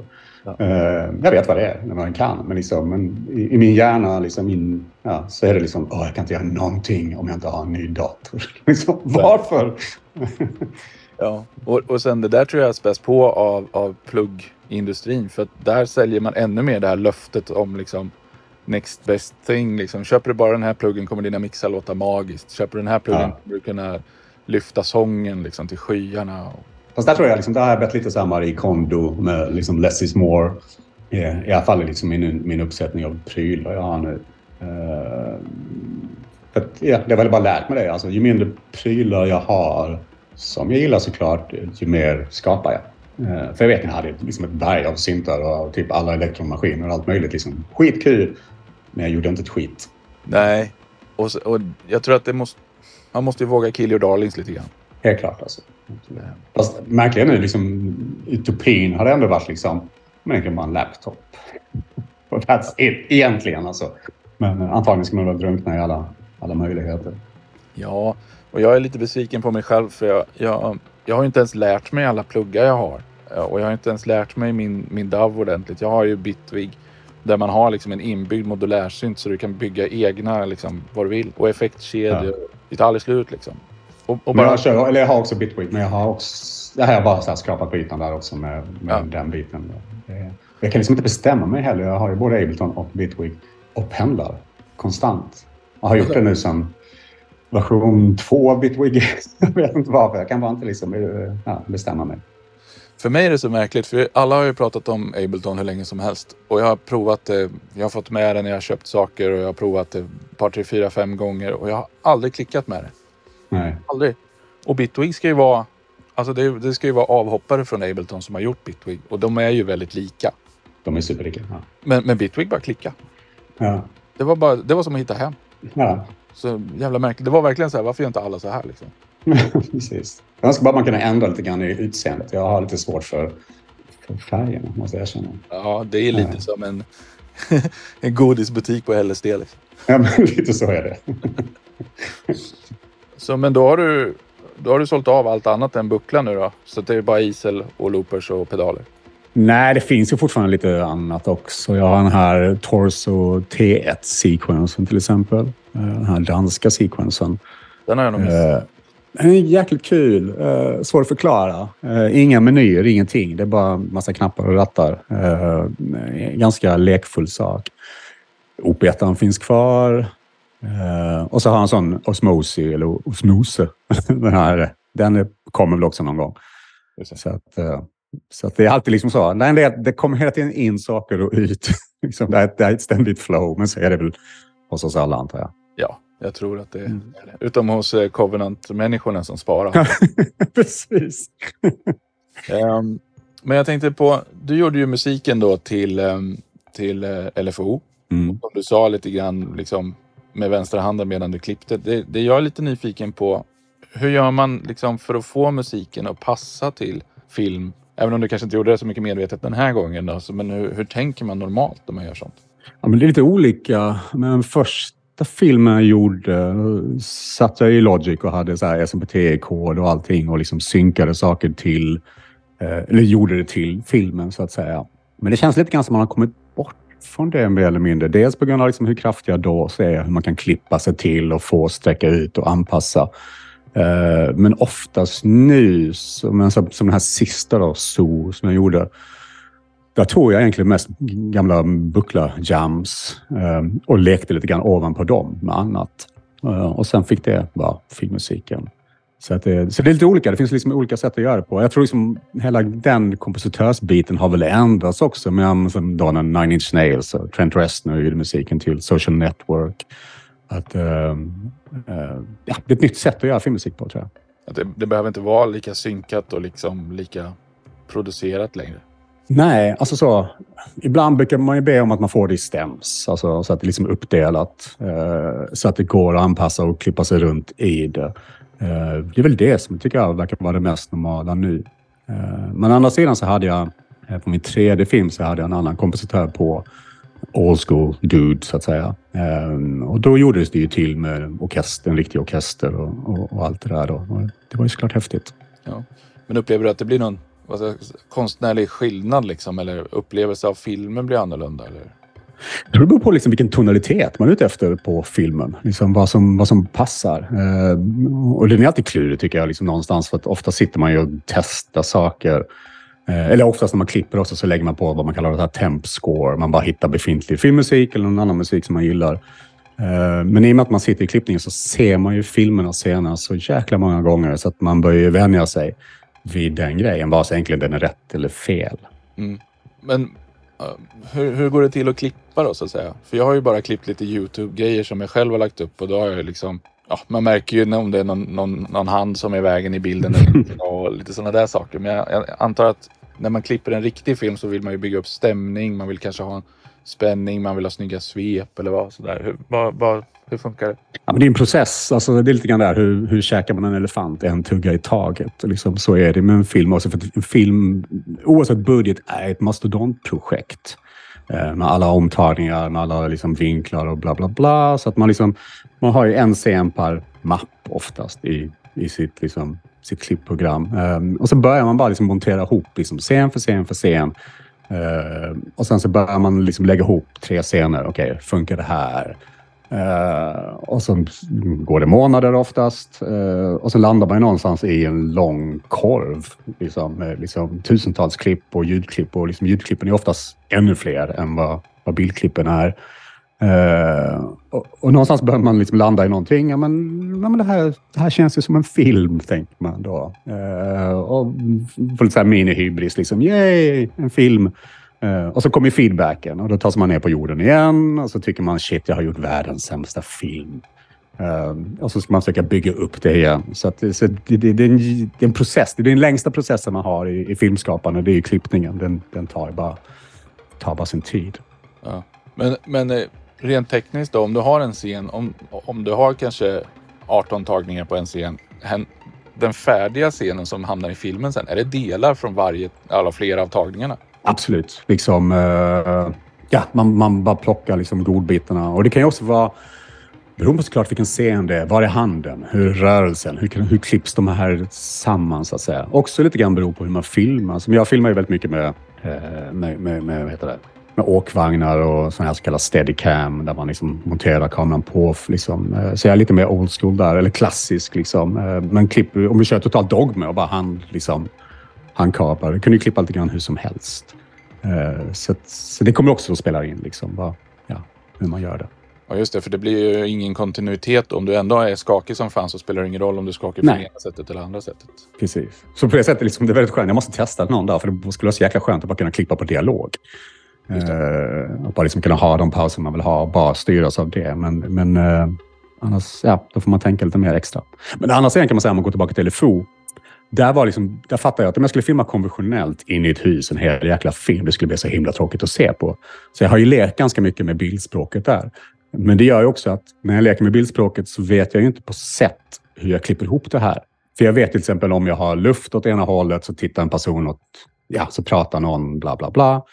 Ja. Uh, jag vet vad det är, vad den kan. Men, liksom, men i, i, min hjärna liksom, min, ja, så är det liksom, jag kan inte göra någonting om jag inte har en ny dator. liksom, varför? ja, och, och sen det där tror jag späs på av, av plugg industrin. För att där säljer man ännu mer det här löftet om liksom next best thing. Liksom. Köper du bara den här pluggen kommer dina mixar låta magiskt. Köper du den här pluggen ja. kommer du kunna lyfta sången liksom, till skyarna. Fast där tror jag liksom, det har jag bett lite samma i Kondo med liksom less is more. Eh, I alla fall liksom min, min uppsättning av prylar jag har nu. Uh, för att, ja, det har väl bara lärt mig det. Alltså, ju mindre prylar jag har, som jag gillar såklart, ju mer skapar jag. Uh, för jag vet, jag hade liksom ett berg av syntar och typ alla elektronmaskiner och allt möjligt. Liksom. Skitkul, men jag gjorde inte ett skit. Nej, och, och jag tror att det måste, man måste ju våga kill your darlings lite grann. Helt klart alltså. Fast märkliga nu, liksom, utopin har det ändå varit liksom Men egentligen bara en laptop. Och that's it, egentligen alltså. Men antagligen ska man väl drunkna i alla, alla möjligheter. Ja, och jag är lite besviken på mig själv för jag, jag, jag har inte ens lärt mig alla pluggar jag har. Och jag har inte ens lärt mig min, min DAV ordentligt. Jag har ju Bitwig där man har liksom en inbyggd modulärsynt så du kan bygga egna liksom, vad du vill. Och effektkedjor. Det tar aldrig slut liksom. Och, och bara, jag, kör, eller jag har också Bitwig, men jag har också... Jag har bara så här skrapat på ytan där också med, med Ja. den biten. Jag kan liksom inte bestämma mig heller. Jag har ju både Ableton och Bitwig och pendlar konstant. Jag har gjort det nu sedan version två av Bitwig. jag vet inte varför. Jag kan bara inte liksom, eh, ja, bestämma mig. För mig är det så märkligt för alla har ju pratat om Ableton hur länge som helst. Och jag har provat det. Jag har fått med det när jag har köpt saker och jag har provat det ett par, tre, fyra, fem gånger och jag har aldrig klickat med det. Nej. Aldrig. Och Bitwig ska ju vara... Alltså det, det ska ju vara avhoppare från Ableton som har gjort Bitwig. Och de är ju väldigt lika. De är superlika. Ja. Men, men Bitwig bara klicka. Ja. Det var, bara, det var som att hitta hem. ja. Så jävla märkligt. Det var verkligen så här, varför gör inte alla så här liksom? Precis. Jag önskar bara man kunde ändra lite grann i utseendet. Jag har lite svårt för, för färgerna, måste jag erkänna. Ja, det är lite Ja. som en, en godisbutik på LSD. Liksom. Ja, men lite så är det. Så, men då har, du, då har du sålt av allt annat än bucklan nu då? Så det är bara isel och loopers och pedaler? Nej, det finns ju fortfarande lite annat också. Jag har den här Torso T1-sequensen till exempel. Eh, Den här danska sequensen. Den har jag nog missat. Eh, Den är jäkligt kul. Uh, svår att förklara. Eh, inga menyer, ingenting. Det är bara massa knappar och rattar. Eh, ganska lekfull sak. Opetan finns kvar. Eh, och så har han en sån Osmosi, eller Osmose. den här, den kommer väl också någon gång. Så, att, eh, så att det är alltid liksom så. Nej, det, det kommer hela tiden in saker och ut. liksom, det, är, det är ett ständigt flow, men så är det väl hos oss alla antar jag. Ja, jag tror att det är Mm. Utom hos eh, Covenant-människorna som sparar. Precis. Ehm, men jag tänkte på, du gjorde ju musiken då till, ehm, till eh, LFO. Mm. Som du sa lite grann liksom, med vänstra handen medan du klippte. Det, det jag är lite nyfiken på, hur gör man liksom för att få musiken att passa till film? Även om du kanske inte gjorde det så mycket medvetet den här gången. Då, så, men hur, hur tänker man normalt när man gör sånt? Ja, men det är lite olika. Men första filmen jag gjorde satt jag i Logic och hade så här SMPTE-kod och allting och liksom synkade saker till, eh, eller gjorde det till filmen så att säga. Men det känns lite grann som man har kommit från det mer eller mindre. Dels på grund av liksom hur kraftiga dås är, hur man kan klippa sig till och få sträcka ut och anpassa. Eh, men oftast nu, som, som som den här sista då, So, som jag gjorde, där tog jag egentligen mest gamla buckla-jams eh, och lekte lite grann ovanpå dem med annat. Eh, och sen fick det vara filmmusiken. Så, att det, så det är lite olika. Det finns liksom olika sätt att göra det på. Jag tror liksom hela den kompositörsbiten har väl ändrats också. Med som då när Nine Inch Nails och Trent Reznor gjorde musiken till Social Network. Att, eh, eh, ja, det är ett nytt sätt att göra filmmusik på tror jag. Att det, det behöver inte vara lika synkat och liksom lika producerat längre. Nej, alltså så. Ibland brukar man ju be om att man får det i stems. Alltså så att det liksom är uppdelat. Eh, så att det går att anpassa och klippa sig runt i det. Eh, det är väl det som tycker jag verkar vara det mest normala nu. Eh, men å andra sidan så hade jag, på min tredje film så hade jag en annan kompositör på old school dude så att säga. Och då gjordes det ju till med orkester, en riktig orkester och, och, och allt det där. Då. Det var ju såklart häftigt. Ja. Men upplever du att det blir någon vad konstnärlig skillnad liksom? Eller upplevelse av filmen blir annorlunda? Eller? Jag tror det beror på liksom vilken tonalitet man är ute efter på filmen. Liksom vad, som, vad som passar. Eh, och det är alltid klurigt tycker jag liksom någonstans. För att ofta sitter man ju och testar saker. Eh, eller oftast när man klipper också så lägger man på vad man kallar för här temp score. Man bara hittar befintlig filmmusik eller någon annan musik som man gillar. Eh, men i och med att man sitter i klippningen så ser man ju filmerna scenerna så jäkla många gånger. Så att man börjar ju vänja sig vid den grejen. Vare sig egentligen den är rätt eller fel. Mm. Men uh, hur, hur går det till att klippa då så att säga? För jag har ju bara klippt lite YouTube-grejer som jag själv har lagt upp och då har jag liksom Ja, man märker ju om det är någon, någon, någon hand som är i vägen i bilden och lite sådana där saker. Men jag, jag antar att när man klipper en riktig film så vill man ju bygga upp stämning. Man vill kanske ha en spänning, man vill ha snygga svep eller vad sådär. Hur, vad, vad, hur funkar det? Ja, men det är en process. Alltså, det är lite grann där hur, hur käkar man en elefant? En tugga i taget. Liksom, så är det med en film också. För en film, oavsett budget, är ett mastodontprojekt. Eh, med alla omtagningar, med alla liksom, vinklar och bla bla bla. Så att man, liksom, man har ju en scen per mapp oftast i, i sitt, liksom, sitt klippprogram. Um, och så börjar man bara liksom montera ihop liksom, scen för scen för scen. Uh, och sen så börjar man liksom lägga ihop tre scener. Okej, okay, funkar det här? Uh, och så går det månader oftast uh, och så landar man någonstans i en lång korv liksom, med liksom, tusentals klipp och ljudklipp. Och liksom, ljudklippen är oftast ännu fler än vad, vad bildklippen är. Uh, och, och, någonstans behöver man liksom landa i någonting. Ja, men, ja, men det, här, det här känns ju som en film, tänker man då. Eh, och får lite mini-hybris. Liksom, Yay, en film! Uh, och så kommer feedbacken och då tas man ner på jorden igen och så tycker man shit, jag har gjort världens sämsta film. Uh, och så ska man försöka bygga upp det igen. Så, att, så det, det, det, är en, det, är en, process. Det är den längsta processen man har i, i filmskapande. Det är klippningen. Den, den tar, bara, tar bara sin tid. Ja. Men, men rent tekniskt då, om du har en scen, om, om du har kanske 18 tagningar på en scen. Den färdiga scenen som hamnar i filmen sen, är det delar från varje, alla flera av tagningarna? Absolut. Liksom, uh, ja, man, man bara plockar liksom godbitarna. Och det kan ju också vara beroende på såklart vilken scen det är. Var är handen? Hur är rörelsen? Hur, hur klipps de här samman så att säga? Också lite grann beror på hur man filmar. Som jag filmar ju väldigt mycket med, eh, med, med, med, vad heter det? Med åkvagnar och sån här så kallad steadicam där man liksom monterar kameran på. Liksom. Eh, så jag är lite mer old school där, eller klassisk. Liksom. Men klipp, om vi kör totalt dogme och bara hand, liksom, handkapar. Du kan ju klippa lite grann hur som helst. Uh, så, så, det kommer också att spela in, liksom, vad, ja, hur man gör det. Ja, just det, för det blir ju ingen kontinuitet. Om du ändå är skakig som fan så spelar det ingen roll om du skakig på ena sättet eller andra sättet. Precis. Så på det sättet, liksom, det är väldigt skönt. Jag måste testa någon dag, för det skulle vara så jäkla skönt att bara kunna klippa på dialog. Eh, och bara liksom kunna ha de pauser man vill ha och bara styras av det. Men, men eh, annars, ja, då får man tänka lite mer extra. Men annars kan man säga, om man går tillbaka till LFO, där, var liksom, där fattade jag att om jag skulle filma konventionellt in i ett hus, en hel jäkla film, det skulle bli så himla tråkigt att se på. Så jag har ju lekt ganska mycket med bildspråket där. Men det gör ju också att när jag leker med bildspråket så vet jag ju inte på sätt hur jag klipper ihop det här. För jag vet till exempel om jag har luft åt ena hållet så tittar en person åt, ja, så pratar någon bla bla bla.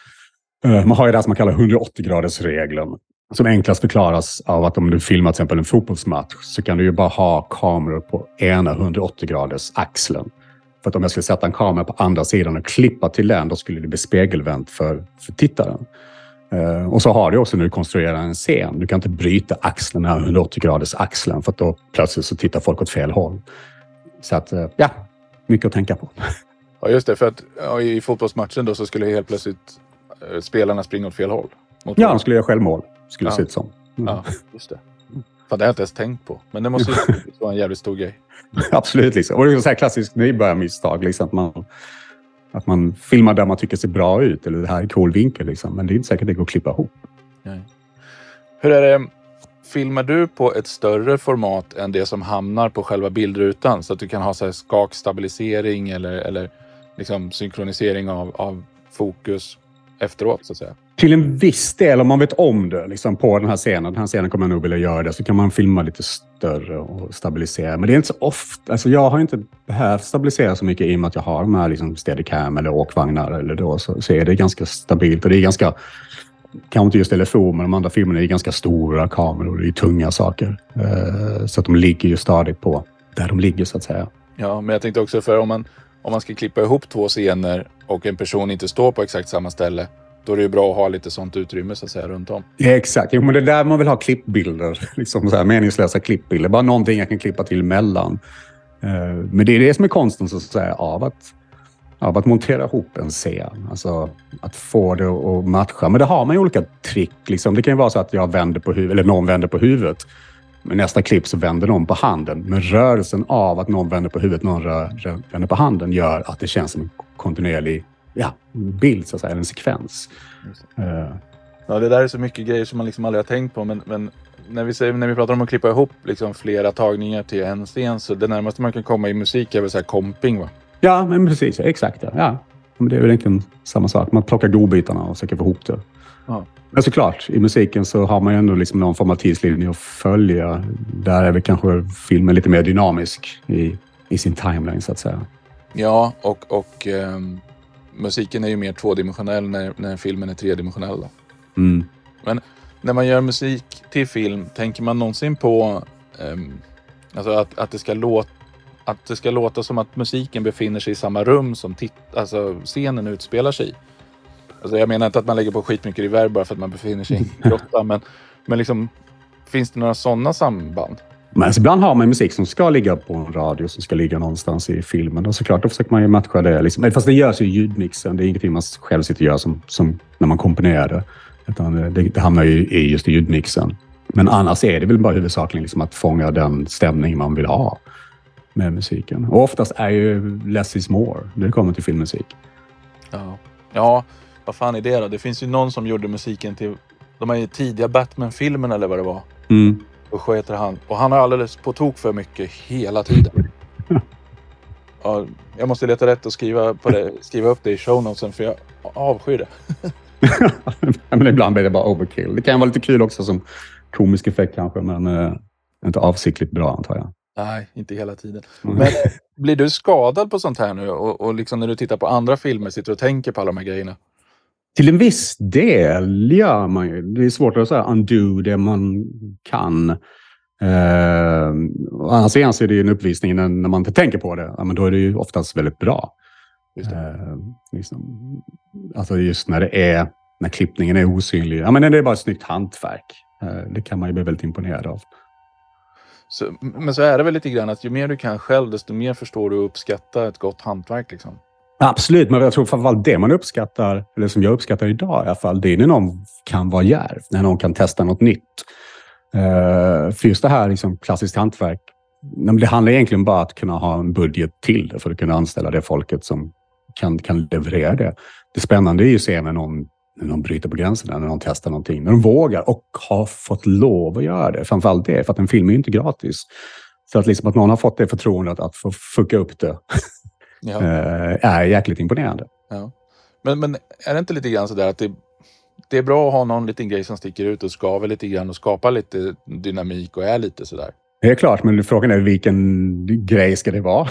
Eh, man har ju det som man kallar 180-gradersregeln. Som enklast förklaras av att om du filmar till exempel en fotbollsmatch så kan du ju bara ha kameror på ena 180 graders axeln. För att om jag skulle sätta en kamera på andra sidan och klippa till den, då skulle det bli spegelvänt för, för tittaren. Uh, och så har du också när du konstruerar en scen. Du kan inte bryta axeln, 180 graders axeln, för att då plötsligt så tittar folk åt fel håll. Så att, uh, ja, mycket att tänka på. Ja, just det. För att ja, i fotbollsmatchen då så skulle helt plötsligt spelarna springa åt fel håll. ja, de skulle göra självmål. Skulle ja. se ut som. Mm. Ja, just det. Fan, det har jag inte ens tänkt på. Men det måste ju vara en jävligt stor grej. Absolut. Liksom. Och det är så här klassiskt nybörjarmisstag. Liksom, att, man, att man filmar där man tycker ser bra ut. Eller det här är cool vinkel. Liksom. Men det är inte säkert att det går att klippa ihop. Nej. Hur är det? Filmar du på ett större format än det som hamnar på själva bildrutan? Så att du kan ha så här skakstabilisering eller, eller liksom synkronisering av, av fokus efteråt så att säga? till en viss del, om man vet om det liksom på den här scenen, den här scenen kommer jag nog vilja göra det, så kan man filma lite större och stabilisera. Men det är inte så ofta. Alltså jag har inte behövt stabilisera så mycket i och med att jag har de här liksom steadicam eller åkvagnar. Eller då, så, så är det ganska stabilt och det är ganska kanske inte just LFO, men de andra filmerna är ganska stora kameror. Det är tunga saker. Uh, så att de ligger ju stadigt på där de ligger så att säga. Ja, men jag tänkte också för om man, om man ska klippa ihop två scener och en person inte står på exakt samma ställe då är det ju bra att ha lite sånt utrymme så att säga runt om. Ja, exakt. Jo, men det är där man vill ha klippbilder. Liksom så här, meningslösa klippbilder. Bara någonting jag kan klippa till emellan. Eh, men det är det som är konsten så att säga, av att, av att montera ihop en scen. Alltså att få det att matcha. Men det har man ju olika trick. Liksom. Det kan ju vara så att jag vänder på huvudet, eller någon vänder på huvudet. Men nästa klipp så vänder någon på handen. Men rörelsen av att någon vänder på huvudet, någon rör, vänder på handen gör att det känns som en kontinuerlig ja, bild, så att säga, en sekvens. Uh. Ja, det där är så mycket grejer som man liksom aldrig har tänkt på. Men, men när, vi säger, när vi pratar om att klippa ihop liksom flera tagningar till en scen så det närmaste man kan komma i musik är väl så här komping va? Ja, men precis. Exakt. Ja. ja. Men det är väl egentligen samma sak. Man plockar godbitarna och försöker få ihop det. Ja. Men såklart, i musiken så har man ju ändå liksom någon form av tidslinje att följa. Där är väl kanske filmen lite mer dynamisk i, i sin timeline så att säga. Ja, och, och ehm, musiken är ju mer tvådimensionell när, när filmen är tredimensionell. Mm. Men när man gör musik till film, tänker man någonsin på ehm, alltså att, att, det ska låta, att det ska låta som att musiken befinner sig i samma rum som titt, alltså scenen utspelar sig i? Alltså jag menar inte att man lägger på skitmycket reverb bara för att man befinner sig i en grotta, men, men liksom, finns det några sådana samband? Men alltså, ibland har man musik som ska ligga på en radio, som ska ligga någonstans i filmen. Och såklart, då försöker man ju matcha det. Liksom. Fast det görs ju i ljudmixen. Det är ingenting man själv sitter och gör som, som när man komponerar det. Utan det, det hamnar ju i just i ljudmixen. Men annars är det väl bara huvudsakligen liksom att fånga den stämning man vill ha med musiken. Och oftast är ju less is more när det kommer till filmmusik. Ja. ja, vad fan är det då? Det finns ju någon som gjorde musiken till de här tidiga Batman-filmerna eller vad det var. Mm. Vad heter han? Och han har alldeles på tok för mycket hela tiden. Ja, jag måste leta rätt och skriva, på det, skriva upp det i show notesen för jag avskyr det. men ibland blir det bara overkill. Det kan vara lite kul också som komisk effekt kanske, men eh, inte avsiktligt bra antar jag. Nej, inte hela tiden. Mm. Men blir du skadad på sånt här nu? Och, och liksom när du tittar på andra filmer, sitter och tänker på alla de här grejerna? Till en viss del gör man ju. Det är svårt att säga undo det man kan. Eh, å andra sidan så är det ju en uppvisning när, när man inte tänker på det. Ja, men då är det ju oftast väldigt bra. Just det. Eh, liksom, alltså just när det är, när klippningen är osynlig. Ja, men det är bara ett snyggt hantverk. Eh, det kan man ju bli väldigt imponerad av. Så, men så är det väl lite grann att ju mer du kan själv, desto mer förstår du och uppskattar ett gott hantverk. Liksom. Absolut, men jag tror framförallt det man uppskattar, eller som jag uppskattar idag i alla fall, det är när någon kan vara djärv, när någon kan testa något nytt. Uh, för just det här liksom, klassiskt hantverk, det handlar egentligen bara om att kunna ha en budget till det för att kunna anställa det folket som kan, kan leverera det. Det spännande är ju att se när någon, när någon bryter på gränserna, när någon testar någonting, när de vågar och har fått lov att göra det. Framförallt det, för att en film är ju inte gratis. Så att, liksom att någon har fått det förtroendet att få fucka upp det Ja. eh, är jäkligt imponerande. Ja. Men, men är det inte lite grann sådär att det, det är bra att ha någon liten grej som sticker ut och skaver lite grann och skapar lite dynamik och är lite sådär? Det är klart, men frågan är vilken grej ska det vara?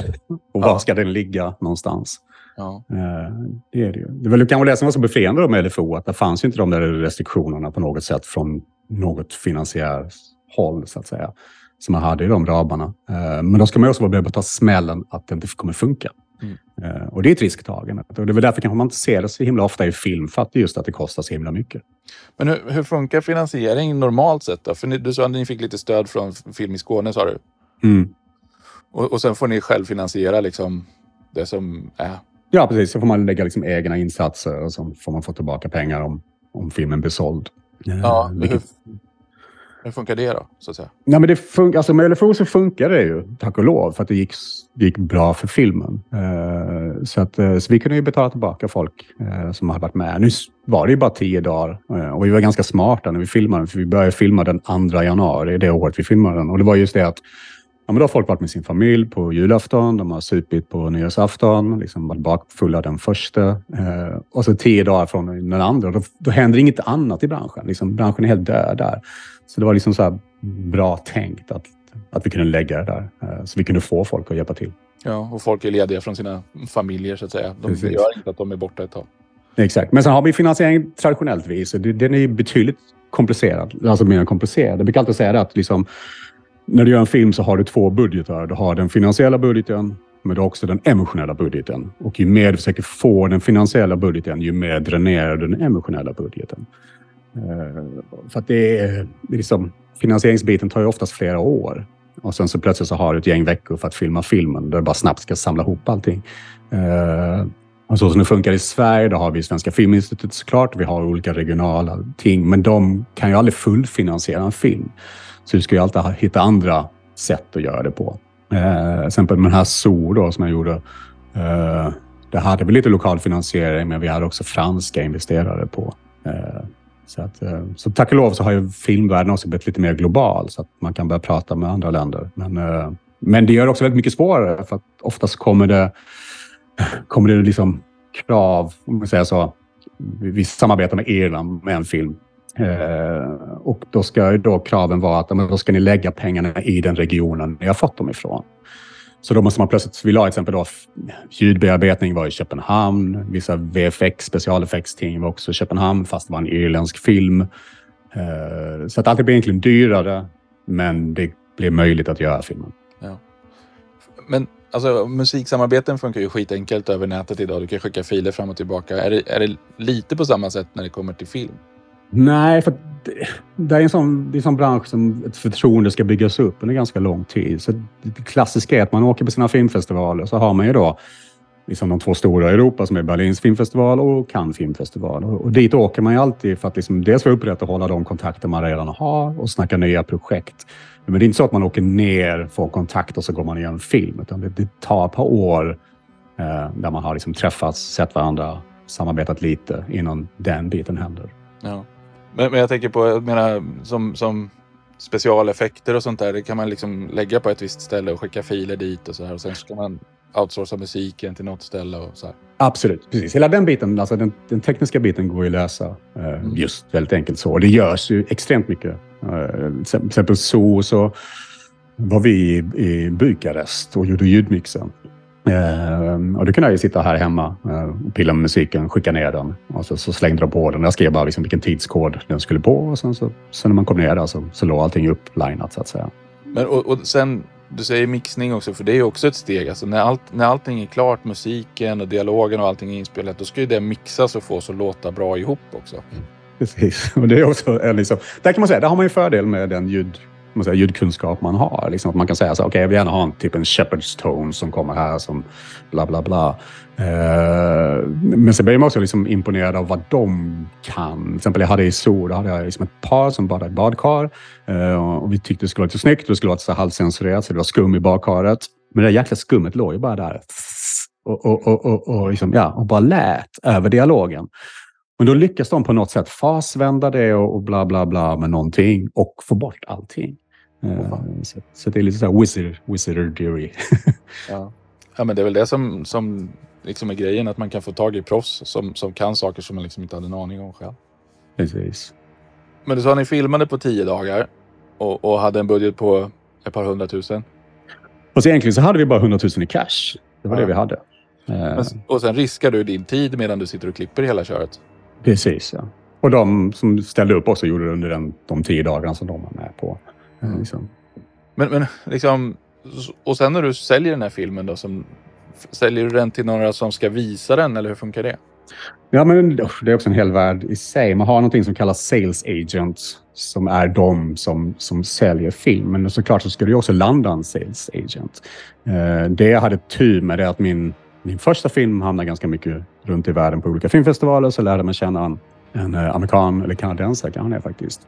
Och var Ja. ska den ligga någonstans? Ja. Eh, Det är det ju. Det var kanske det som var så befriande med LFO, att det fanns ju inte de där restriktionerna på något sätt från något finansiärt håll, så att säga, som man hade i de ramarna. Eh, Men då ska man också vara beredd att ta smällen att det inte kommer funka. Mm. Eh, Och det är ett risktagande. Och det är väl därför kanske man inte ser det så himla ofta i film, för att det just att det kostar så himla mycket. Men hur, hur funkar finansiering normalt sett då? För ni, du sa att ni fick lite stöd från Film i Skåne sa du. Mm. Och, och sen får ni själv finansiera liksom det som är. Ja, precis. Så får man lägga liksom egna insatser och så får man få tillbaka pengar om, om filmen blir såld. Ja, Eh, hur, hur funkar det då? Så att säga? Nej, men det fun- alltså med LFO så funkar det ju, tack och lov, för att det gick, det gick bra för filmen. Eh, så, att, eh, så vi kunde ju betala tillbaka folk eh, som hade varit med. Nu var det ju bara tio dagar eh, och vi var ganska smarta när vi filmade, för vi började filma den 2 januari, det året vi filmade den. Och det var just det att ja, men då har folk varit med sin familj på julafton, de har supit på nyårsafton, liksom varit bakfulla den första. Eh, och så tio dagar från den andra. Då, då händer inget annat i branschen. Liksom, branschen är helt död där. Så det var liksom så här bra tänkt att, att vi kunde lägga det där. eh, Så vi kunde få folk att hjälpa till. Ja, och folk är lediga från sina familjer så att säga. De Precis. gör inte att de är borta ett tag. Exakt. Men sen har vi finansiering traditionellt vis. Den är betydligt komplicerad. Alltså mer komplicerad. Jag brukar alltid säga det att liksom, när du gör en film så har du två budgetar. Du har den finansiella budgeten, men du har också den emotionella budgeten. Och ju mer du försöker få den finansiella budgeten, ju mer dränerar du den emotionella budgeten. Eh, för att det är, liksom, finansieringsbiten tar ju oftast flera år. Och sen så plötsligt så har du ett gäng veckor för att filma filmen där du bara snabbt ska samla ihop allting. Eh, och så som det funkar i Sverige, då har vi Svenska Filminstitutet såklart. Vi har olika regionala ting, men de kan ju aldrig fullfinansiera en film. Så du ska ju alltid hitta andra sätt att göra det på. Eh, till exempel med den här Zoo då, som jag gjorde. Eh, där hade vi lite lokal finansiering, men vi hade också franska investerare på. Så, att, eh, så tack och lov så har ju filmvärlden också blivit lite mer global, så att man kan börja prata med andra länder. Men, eh, men det gör det också väldigt mycket svårare, för att oftast kommer det kommer det liksom krav, om man säger så. Vi, samarbetar med Irland med en film Eh, och då ska ju då kraven vara att men då ska ni lägga pengarna i den regionen ni har fått dem ifrån. Så då måste man plötsligt, vi la exempel då, ljudbearbetning var i Köpenhamn. Vissa VFX, specialeffektsting var också i Köpenhamn, fast det var en irländsk film. Eh, så att allt blir egentligen dyrare, men det blir möjligt att göra filmen. Ja. Men alltså, musiksamarbeten funkar ju skitenkelt över nätet idag. Du kan skicka filer fram och tillbaka. Är det, är det lite på samma sätt när det kommer till film? Nej, för det, det är en sån, det är en sån bransch som ett förtroende ska byggas upp under ganska lång tid. Så det klassiska är att man åker på sina filmfestivaler så har man ju då liksom de två stora i Europa som är Berlins filmfestival och Cannes filmfestival. Och, och dit åker man ju alltid för att liksom dels få upprätthålla de kontakter man redan har och snacka nya projekt. Men det är inte så att man åker ner, får kontakt och så går man och gör en film. Utan det, det tar ett par år eh, där man har liksom träffats, sett varandra, samarbetat lite innan den biten händer. Ja. Men, men jag tänker på, jag menar, som, som specialeffekter och sånt där. Det kan man liksom lägga på ett visst ställe och skicka filer dit och så här. Och sen ska man outsourca musiken till något ställe och så här. Absolut, precis. Hela den biten, alltså den, den tekniska biten går ju att lösa eh, mm. just väldigt enkelt så. Och det görs ju extremt mycket. Eh, till exempel så, så var vi i, i Bukarest och gjorde ljudmixen. Eh, och då kunde jag ju sitta här hemma eh, och pilla med musiken, skicka ner den och så, så slängde de på den. Jag skrev bara liksom vilken tidskod den skulle på och sen, så, sen när man kom ner där så, så låg allting upplinat så att säga. Men, och, och sen, du säger mixning också, för det är ju också ett steg. Alltså när, allt, när allting är klart, musiken och dialogen och allting är inspelat, då ska ju det mixas och fås att låta bra ihop också. Mm. Precis, och det är också liksom, där kan man säga, där har man ju fördel med den ljud man säger, ljudkunskap man har. Liksom att man kan säga så okej, okay, jag vill gärna ha en typ en Shepherds tone som kommer här som bla bla bla. Eh, men sen blir man också liksom imponerad av vad de kan. Till exempel jag hade i Sol, då hade jag liksom ett par som badade i badkar. eh, och vi tyckte det skulle vara lite snyggt. Det skulle vara lite halvcensurerat, så det var skum i badkaret. Men det där jäkla skummet låg ju bara där. Och, och, och, och, och, liksom, ja, och bara lät över dialogen. Men då lyckas de på något sätt fasvända det och, bla bla bla med någonting och få bort allting. Oh, så, så, det är lite så här wizard, wizardry. ja. ja, men det är väl det som, som liksom är grejen, att man kan få tag i proffs som, som kan saker som man liksom inte hade en aning om själv. Precis. Men du sa att ni filmade på tio dagar och, och hade en budget på ett par hundratusen. Och egentligen så hade vi bara hundratusen i cash. Det var ja. det vi hade. Men, och sen riskar du din tid medan du sitter och klipper hela köret? Precis, ja. Och de som ställde upp också gjorde det under den, de tio dagarna som de var med på. Mm. Liksom. Men, men liksom, och sen när du säljer den här filmen då, som, säljer du den till några som ska visa den eller hur funkar det? Ja, men det är också en hel värld i sig. Man har någonting som kallas sales agents som är de som, som säljer film. Men såklart så ska det ju också landa en sales agent. Eh, det jag hade tur med är att min, min första film hamnade ganska mycket runt i världen på olika filmfestivaler. Så lärde man känna en, en eh, amerikan, eller kanadensare kan han är faktiskt,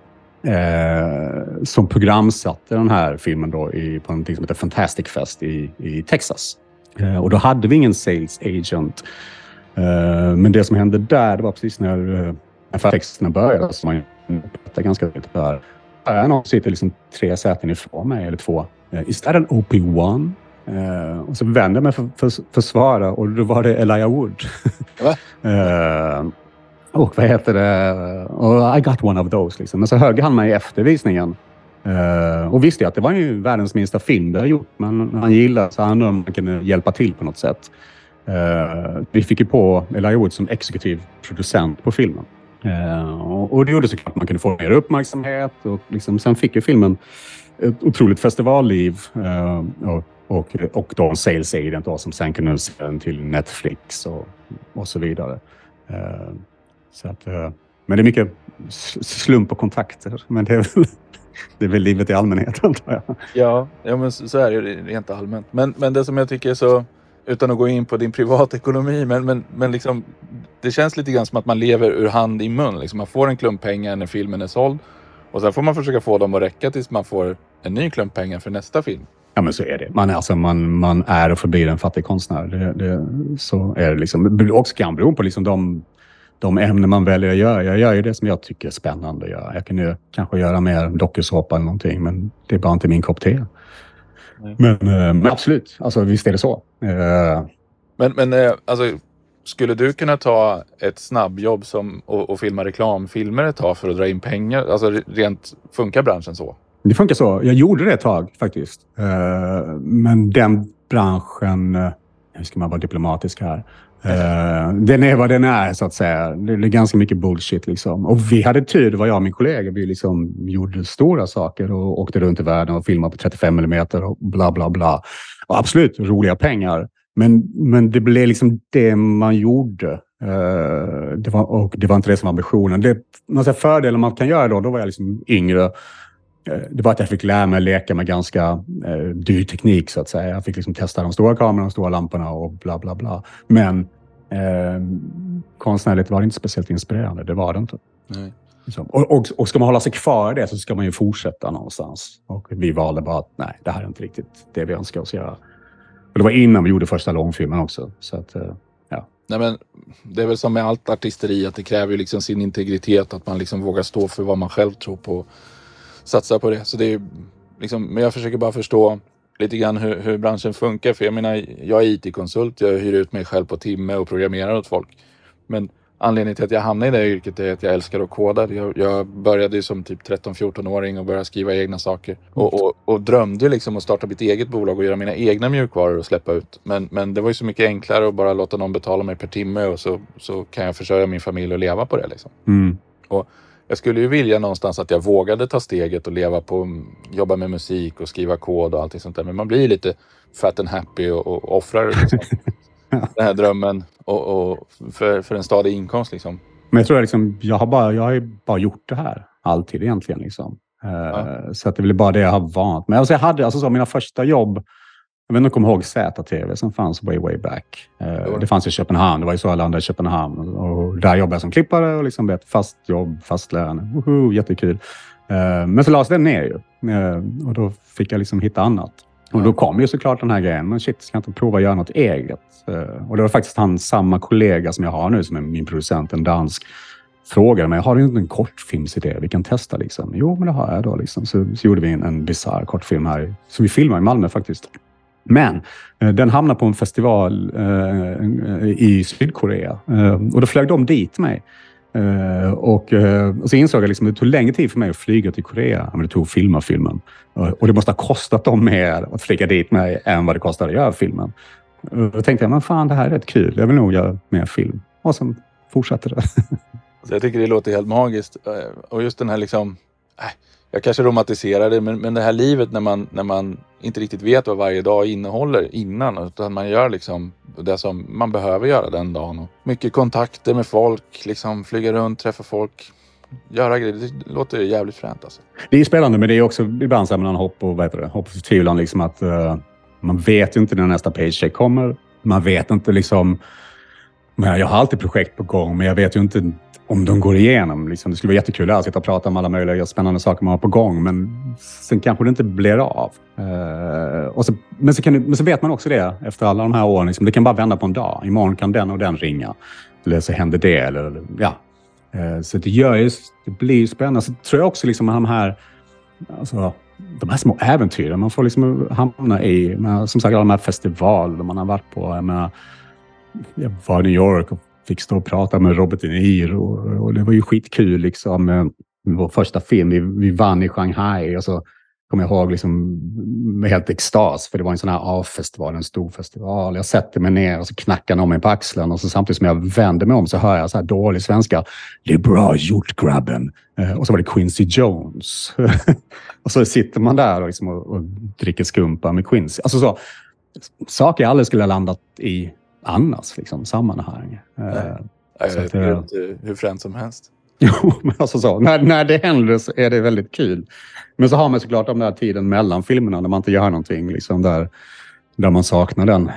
eh, som programsatte den här filmen då i, på något som heter Fantastic Fest i, i Texas. Eh, och då hade vi ingen sales agent. Eh, men det som hände där, det var precis när, eh, när texterna började, som man pratade ganska lite för. Någon sitter liksom tre säten ifrån mig, eller två. Uh, is that an OP1? Uh, och så vände jag mig för, för, för svara och då var det Elijah Wood. uh, och vad heter det? Och I got one of those. Liksom. Men så högg han mig efter visningen. Uh, eh, och visste att det var ju världens minsta film det har gjort. Men han gillade så han undrade om man kunde hjälpa till på något sätt. Uh, vi fick ju på Elijah Wood som exekutiv producent på filmen. Uh, och, det gjorde såklart att man kunde få mer uppmärksamhet. Och liksom, sen fick ju filmen ett otroligt festivalliv. och, och, och då en sales agent då, som sen kunde se den till Netflix och, och så vidare. Så att, eh, men det är mycket slump och kontakter. Men det är väl, det är väl livet i allmänhet antar jag. Ja, ja men så är det rent allmänt. Men, men det som jag tycker är så, utan att gå in på din privatekonomi, men, men, men liksom, det känns lite grann som att man lever ur hand i mun. Liksom man får en klump pengar när filmen är såld och sen får man försöka få dem att räcka tills man får en ny klump pengar för nästa film. Ja, men så är det. Man, alltså, man, man är och förblir en fattig konstnär. Det, det, så är det. Liksom. Och kan bero på liksom de de ämnen man väljer att göra. Jag gör ju det som jag tycker är spännande att göra. Jag kan ju kanske göra mer dokusåpa eller någonting, men det är bara inte min kopp te. Men, eh, men, absolut, alltså, visst är det så. Eh, men, men eh, alltså, skulle du kunna ta ett snabbjobb som, och, och filma reklamfilmer ett tag för att dra in pengar? Alltså rent, funkar branschen så? Det funkar så. Jag gjorde det ett tag faktiskt. Men den branschen, hur ska man vara diplomatisk här? Uh, den är vad den är, så att säga. Det är ganska mycket bullshit. Liksom. Och vi hade tur, det var jag och min kollega. Vi liksom gjorde stora saker och åkte runt i världen och filmade på 35 mm och bla, bla, bla. Och absolut, roliga pengar. Men, men det blev liksom det man gjorde. Uh, det var, och det var inte det som var ambitionen. Det, man säger, fördelen man kan göra då, då var jag liksom yngre. Uh, det var att jag fick lära mig leka med ganska uh, dyr teknik, så att säga. Jag fick liksom testa de stora kamerorna, de stora lamporna och bla, bla, bla. Men Eh, konstnärligt var det inte speciellt inspirerande. Det var det inte. Nej. Och, och, och, ska man hålla sig kvar i det så ska man ju fortsätta någonstans. Och vi valde bara att nej, det här är inte riktigt det vi önskar oss göra. Och det var innan vi gjorde första långfilmen också. Så att, eh, ja. Nej, men det är väl som med allt artisteri att det kräver liksom sin integritet. Att man liksom vågar stå för vad man själv tror på. Satsa på det. Så det är liksom, men jag försöker bara förstå lite grann hur, hur branschen funkar. För jag menar, jag är IT-konsult. Jag hyr ut mig själv på timme och programmerar åt folk. Men anledningen till att jag hamnade i det yrket är att jag älskar att koda. Jag, jag började som typ 13-14-åring och började skriva egna saker. Och, och, och drömde liksom att starta mitt eget bolag och göra mina egna mjukvaror och släppa ut. Men, men det var ju så mycket enklare att bara låta någon betala mig per timme och så, så kan jag försörja min familj och leva på det. Liksom. Mm. Och jag skulle ju vilja någonstans att jag vågade ta steget och leva på, jobba med musik och skriva kod och allting sånt där. Men man blir lite fat and happy och, och offrar liksom, den här drömmen och, och för, för en stadig inkomst. Liksom. Men jag tror att liksom, jag har bara, jag har bara gjort det här alltid egentligen. Liksom. Ja. Så att det är bara det jag har vant mig. Alltså jag hade alltså så, mina första jobb jag vet inte om du kommer ihåg ZTV som fanns way, way back. Eh, det fanns i Köpenhamn. Det var ju så jag landade i Köpenhamn. Och där jobbade jag som klippare och liksom ett fast jobb, fast lön. Woho, jättekul. Eh, men så lades den ner ju. Eh, och då fick jag liksom hitta annat. Och då kom ju såklart den här grejen. Men shit, ska jag inte prova att göra något eget? Och det var faktiskt han, samma kollega som jag har nu, som är min producent, en dansk, frågade mig, har du inte en kortfilmsidé vi kan testa? Liksom? Jo, men det har jag då. Liksom. Så, så gjorde vi en, en bisarr kortfilm här, som vi filmade i Malmö faktiskt. Men eh, den hamnade på en festival eh, i Sydkorea eh, och då flög de dit mig. Uh, och, uh, och, så insåg jag liksom att det tog längre tid för mig att flyga till Korea än det tog att filma filmen. Uh, och det måste ha kostat dem mer att flyga dit mig än vad det kostade att göra filmen. då tänkte jag, men fan det här är rätt kul. Jag vill nog göra mer film. Och sen fortsatte det. jag tycker det låter helt magiskt. Och just den här liksom, äh, jag kanske romantiserar det, men, men det här livet när man, när man inte riktigt vet vad varje dag innehåller innan. Utan man gör liksom det som man behöver göra den dagen. Och mycket kontakter med folk, liksom flyga runt, träffa folk. Göra grejer. Det låter jävligt fränt alltså. Det är spännande, men det är också ibland så här mellan hopp och, vad heter det, hopp och förtvivlan. Liksom att, uh, man vet ju inte när nästa paycheck kommer. Man vet inte liksom... Jag har alltid projekt på gång, men jag vet ju inte om de går igenom. Liksom, det skulle vara jättekul att sitta och prata om alla möjliga spännande saker man har på gång, men sen kanske det inte blir av. Uh, och så, men, så kan men så vet man också det efter alla de här åren. Liksom, det kan bara vända på en dag. Imorgon kan den och den ringa. Eller så händer det. Eller, ja. Uh, så det, gör ju, det blir spännande. Så tror jag också liksom, de här alltså, de här små äventyren man får liksom hamna i. Som sagt, alla de här festivaler man har varit på. Jag, menar, jag var i New York och fick stå och prata med Robert De Niro och det var ju skitkul. Liksom. Eh, vår första film, vi, vi vann i Shanghai och så kommer jag ihåg liksom, med helt extas, för det var en sån här A-festival, en stor festival. Jag sätter mig ner och så knackar någon mig på axeln och så samtidigt som jag vänder mig om så hör jag så här dålig svenska. Det är bra gjort grabben. Eh, och så var det Quincy Jones. och så sitter man där och, liksom, och, och dricker skumpa med Quincy. Alltså så, saker jag aldrig skulle ha landat i annars liksom, sammanhang. Nej. Eh, jag vet eh, inte hur fränt som helst. Jo, men alltså så. När, när det händer så är det väldigt kul. Men så har man såklart den där tiden mellan filmerna när man inte gör någonting. Liksom där, där man saknar den,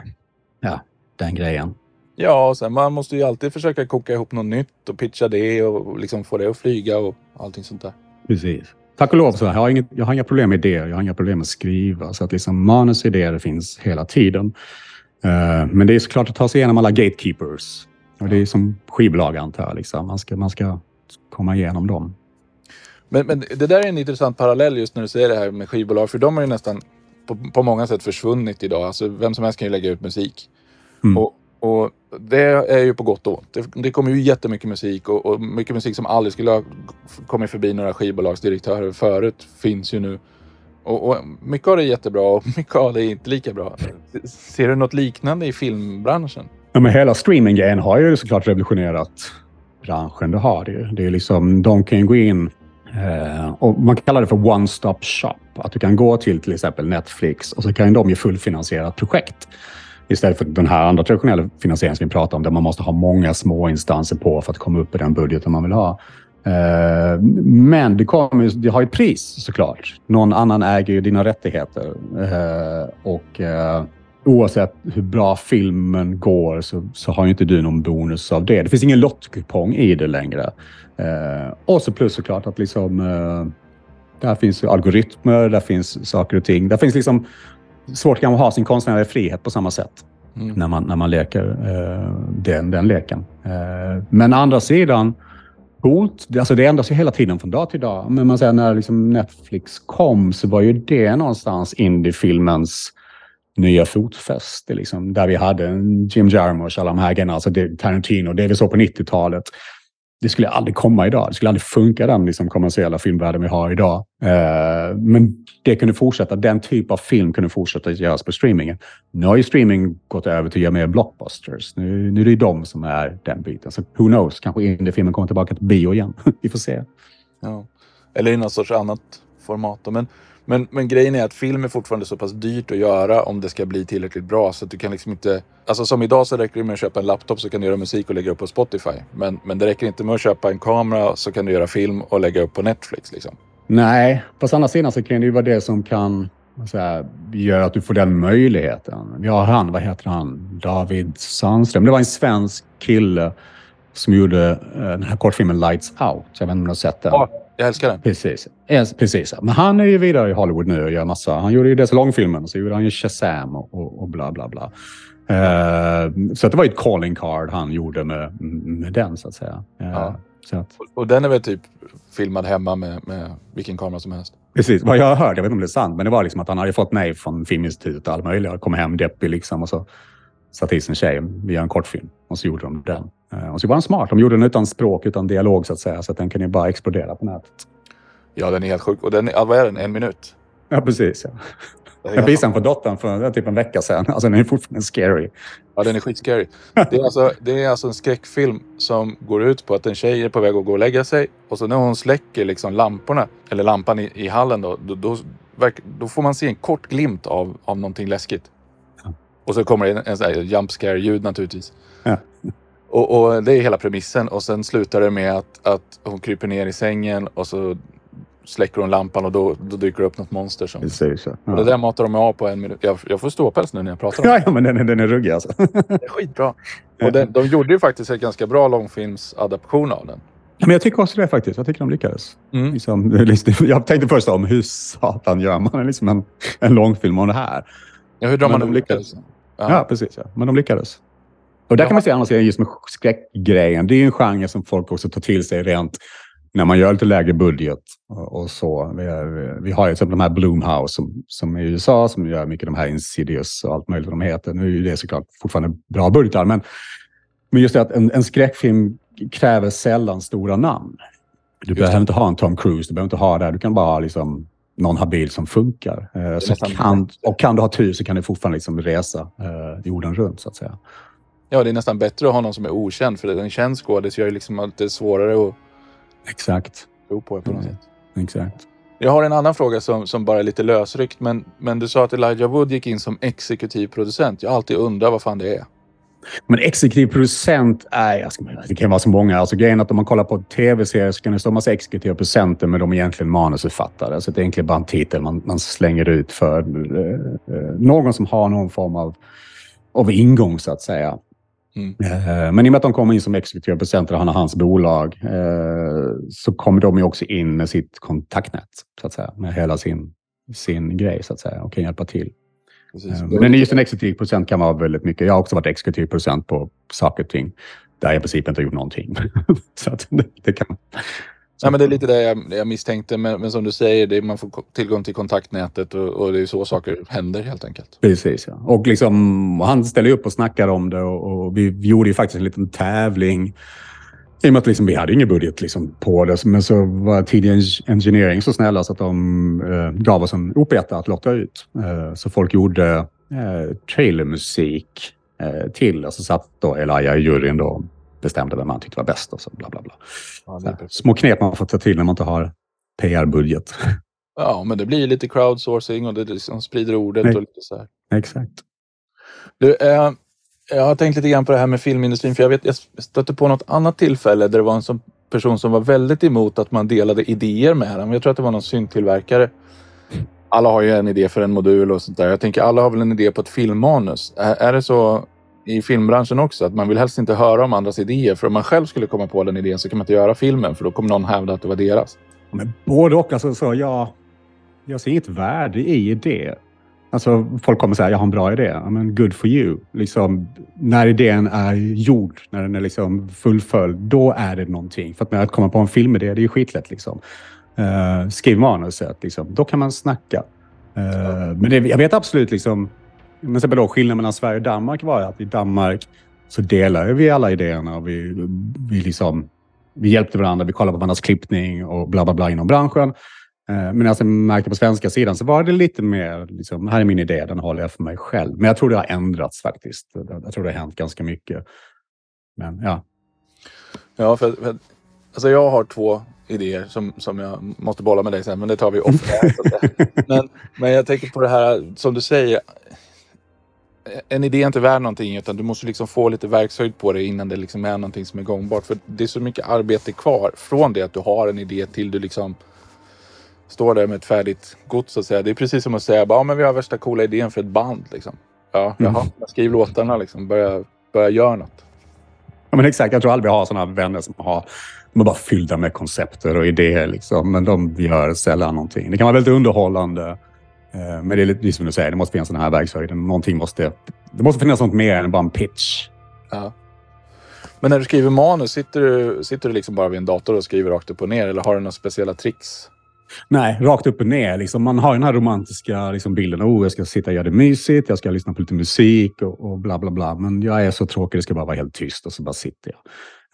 ja, den grejen. Ja, och sen man måste ju alltid försöka koka ihop något nytt och pitcha det och liksom få det att flyga och allting sånt där. Precis. Tack och lov så jag har, inget, jag har inga problem med det. Jag har inga problem med att skriva. Så att liksom manus och idéer finns hela tiden. Uh, men det är såklart att ta sig igenom alla gatekeepers. Och det är som skivbolag antar jag. Liksom. Man, ska, man ska komma igenom dem. Men, men det där är en intressant parallell just när du säger det här med skivbolag. För de har ju nästan på, på många sätt försvunnit idag. Alltså, vem som helst kan ju lägga ut musik. Mm. Och Och det är ju på gott och ont. Det, det kommer ju jättemycket musik och, och mycket musik som aldrig skulle ha kommit förbi några skivbolagsdirektörer förut finns ju nu. Och, och mycket av det är jättebra och mycket av det är inte lika bra. Ser du något liknande i filmbranschen? Ja, men hela streaminggrejen har ju såklart revolutionerat branschen. Det har det ju. Det är liksom, de kan ju gå in eh, och man kallar det för one-stop shop. Att du kan gå till till exempel Netflix och så kan de ju fullfinansiera ett projekt. Istället för den här andra traditionella finansieringen som vi pratar om, där man måste ha många små instanser på för att komma upp i den budgeten man vill ha. Eh, men det, kommer, det har ett pris såklart. Någon annan äger ju dina rättigheter. Eh, och eh, oavsett hur bra filmen går så, så har ju inte du någon bonus av det. Det finns ingen lottkupong i det längre. Och så plus såklart att liksom... Där finns algoritmer, där finns saker och ting. Där finns liksom svårt att ha sin konstnärliga frihet på samma sätt mm. när, man, när man leker den, den leken. Men andra sidan, coolt. Alltså det ändras ju hela tiden från dag till dag. Men man säger när liksom Netflix kom så var ju det någonstans indiefilmens nya fotfäste. Liksom, där vi hade Jim Jarmusch, alla de här grejerna, alltså Tarantino, det vi såg på 90-talet det skulle aldrig komma idag. Det skulle aldrig funka den liksom, kommersiella filmvärlden vi har idag. Eh, men det kunde fortsätta. Den typ av film kunde fortsätta göras på streamingen. Nu har ju streaming gått över till att göra mer blockbusters. Nu, nu är det ju de som är den biten. Så who knows? Kanske indiefilmen kommer tillbaka till bio igen. vi får se. Ja. Eller i något sorts annat format. Men men, men grejen är att film är fortfarande så pass dyrt att göra om det ska bli tillräckligt bra så att du kan liksom inte... Alltså som idag så räcker det med att köpa en laptop så kan du göra musik och lägga upp på Spotify. Men, men det räcker inte med att köpa en kamera så kan du göra film och lägga upp på Netflix liksom. Nej, på andra sidan så kan det ju vara det som kan göra att du får den möjligheten. Vi har han, vad heter han, David Sandström. Det var en svensk kille som gjorde eh, den här kortfilmen Lights Out. Jag vet inte om du har sett den? Ja, jag älskar den. Precis. Precis. Men han är ju vidare i Hollywood nu och gör massa. Han gjorde ju dels långfilmen och så gjorde han ju Shazam och, och bla bla bla. Uh, så det var ju ett calling card han gjorde med, med den så att säga. Uh, ja. så att... Och, och den är väl typ filmad hemma med, med vilken kamera som helst? Precis. Vad jag har hört, jag vet inte om det är sant, men det var liksom att han hade fått nej från Filminstitutet och allt möjligt. Kom hem deppig liksom och så satte i sin tjej. Vi gör en kortfilm och så gjorde de den. Eh, och så var den smart. De gjorde den utan språk, utan dialog så att säga. Så att den kan ju bara explodera på nätet. Ja, den är helt sjuk. Och den vad är den? En minut? Ja, precis. Ja. Jag visade den på dottern för typ en vecka sedan. Alltså den är fortfarande scary. Ja, den är skitscary. Det är, alltså, det är alltså en skräckfilm som går ut på att en tjej är på väg att gå och lägga sig. Och så när hon släcker liksom lamporna, eller lampan i, i hallen då, då, då, då, får man se en kort glimt av, av någonting läskigt. Och så kommer det en, en, en jump scare-ljud naturligtvis. Ja. Och, och, det är hela premissen. Och sen slutar det med att, att hon kryper ner i sängen och så släcker hon lampan och då, då dyker det upp något monster. Som... Precis, ja. och det där matar de av på en minut. Jag, jag får ståpäls nu när jag pratar om det. Ja, men den, den är ruggig alltså. det är skitbra. Och den, de gjorde ju faktiskt en ganska bra långfilmsadaption av den. Ja, men jag tycker också det faktiskt. Jag tycker de lyckades. Mm. Liksom, jag tänkte först om hur satan gör man liksom en, en långfilm om det här? Ja, hur drar man de lyckades? Ja. ja, precis. Ja. Men de lyckades. Och där kan man se annars just med skräckgrejen. Det är en genre som folk också tar till sig rent när man gör lite lägre budget och så. Vi, är, vi har ju exempel de här Bloomhouse som, som är i USA som gör mycket de här Insidious och allt möjligt vad de heter. Nu är ju det såklart fortfarande bra budgetar, men, men just det att en, en skräckfilm kräver sällan stora namn. Du behöver inte ha en Tom Cruise, du behöver inte ha det. Du kan bara ha liksom någon habil som funkar. Eh, kan, och kan du ha tur så kan du fortfarande liksom resa eh, jorden runt så att säga. Ja, det är nästan bättre att ha någon som är okänd. För en känd skådis gör ju liksom det svårare att Exakt. tro på på något mm. sätt. Exakt. Jag har en annan fråga som, som bara är lite lösryckt. Men, men du sa att Elijah Wood gick in som exekutiv producent. Jag har alltid undrat vad fan det är. Men exekutiv producent är... Ska, det kan vara så många. Alltså grejen är att om man kollar på tv-serier så kan det stå massa exekutiva producenter men de är egentligen manusförfattare. Så det är egentligen bara en titel man, man slänger ut för eh, eh någon som har någon form av, av ingång så att säga. Mm. Eh, men i och med att de kommer in som exekutiva producenter och han har hans bolag eh, så kommer de ju också in med sitt kontaktnät, så att säga, med hela sin, sin grej så att säga och kan hjälpa till. Precis. Eh, men just en exekutiv producent kan vara väldigt mycket. Jag har också varit exekutiv producent på saker och ting där jag i princip inte har gjort någonting. så att det, det, kan, Ja, men det är lite det jag, jag misstänkte. Men, men som du säger, det, man får tillgång till kontaktnätet och, och det är så saker händer helt enkelt. Precis, ja. Och liksom, han ställde upp och snackade om det och, och vi gjorde ju faktiskt en liten tävling. I och med att liksom, vi hade ingen budget liksom, på det, men så var Tidig Engineering så snälla så att de eh, gav oss en OP1 att lotta ut. Eh, så folk gjorde eh, trailermusik eh, till och så satt då Elijah i juryn då bestämde vem man tyckte var bäst och så bla bla bla. Ja, Så perfekt. små knep man får ta till när man inte har PR-budget. ja, men det blir lite crowdsourcing och det liksom sprider ordet Nej. och lite så här. Exakt. Du, eh, jag har tänkt lite grann på det här med filmindustrin, för jag vet jag stötte på något annat tillfälle där det var en sån person som var väldigt emot att man delade idéer med dem. Jag tror att det var någon syntillverkare. Alla har ju en idé för en modul och sånt där. Jag tänker alla har väl en idé på ett filmmanus. Är, är det så i filmbranschen också att man vill helst inte höra om andras idéer? För om man själv skulle komma på den idén så kan man inte göra filmen för då kommer någon hävda att det var deras. Men både och. Alltså, så jag, jag ser inget värde i det. Alltså, folk kommer säga jag har en bra idé. Men good for you. Liksom, när idén är gjord, när den är liksom fullföljd, då är det någonting. För att när jag på en filmidé, det är ju skitlätt. Liksom. Uh, skriv manuset, liksom. då kan man snacka. Eh, Men det, jag vet absolut, liksom, men exempel då, skillnaden mellan Sverige och Danmark var att i Danmark så delar vi alla idéerna. Och vi, vi, liksom, vi hjälpte varandra, vi kollade på varandras klippning och bla bla bla inom branschen. Eh, Men alltså, jag märkte på svenska sidan så var det lite mer, liksom, här är min idé, den håller jag för mig själv. Men jag tror det har ändrats faktiskt. Jag tror det har hänt ganska mycket. Men ja, Ja, för, för alltså jag har två idéer som, som jag måste bolla med dig sen, men det tar vi off men, men jag tänker på det här som du säger. En idé är inte värd någonting utan du måste liksom få lite verkshöjd på det innan det liksom är någonting som är gångbart. För det är så mycket arbete kvar från det att du har en idé till du liksom står där med ett färdigt gods så att säga. Det är precis som att säga bara, ja, men vi har värsta coola idén för ett band. Liksom. Ja, jaha, skriv låtarna liksom. Börja, börja göra något. Ja, men exakt. Jag tror aldrig vi har sådana vänner som har de är bara fyllda med koncepter och idéer. Liksom. Men de gör sällan någonting. Det kan vara väldigt underhållande. Eh, Men det är lite som du säger, det måste finnas en här verkshöjden. Någonting måste, det måste finnas något mer än bara en pitch. Ja. Men när du skriver manus, sitter du, sitter du liksom bara vid en dator och skriver rakt upp och ner eller har du några speciella tricks? Nej, rakt upp och ner. Liksom, man har den här romantiska liksom, bilden. Oh, jag ska sitta och göra det mysigt. Jag ska lyssna på lite musik och, och bla bla bla. Men jag är så tråkig. Det ska bara vara helt tyst och så bara sitter jag.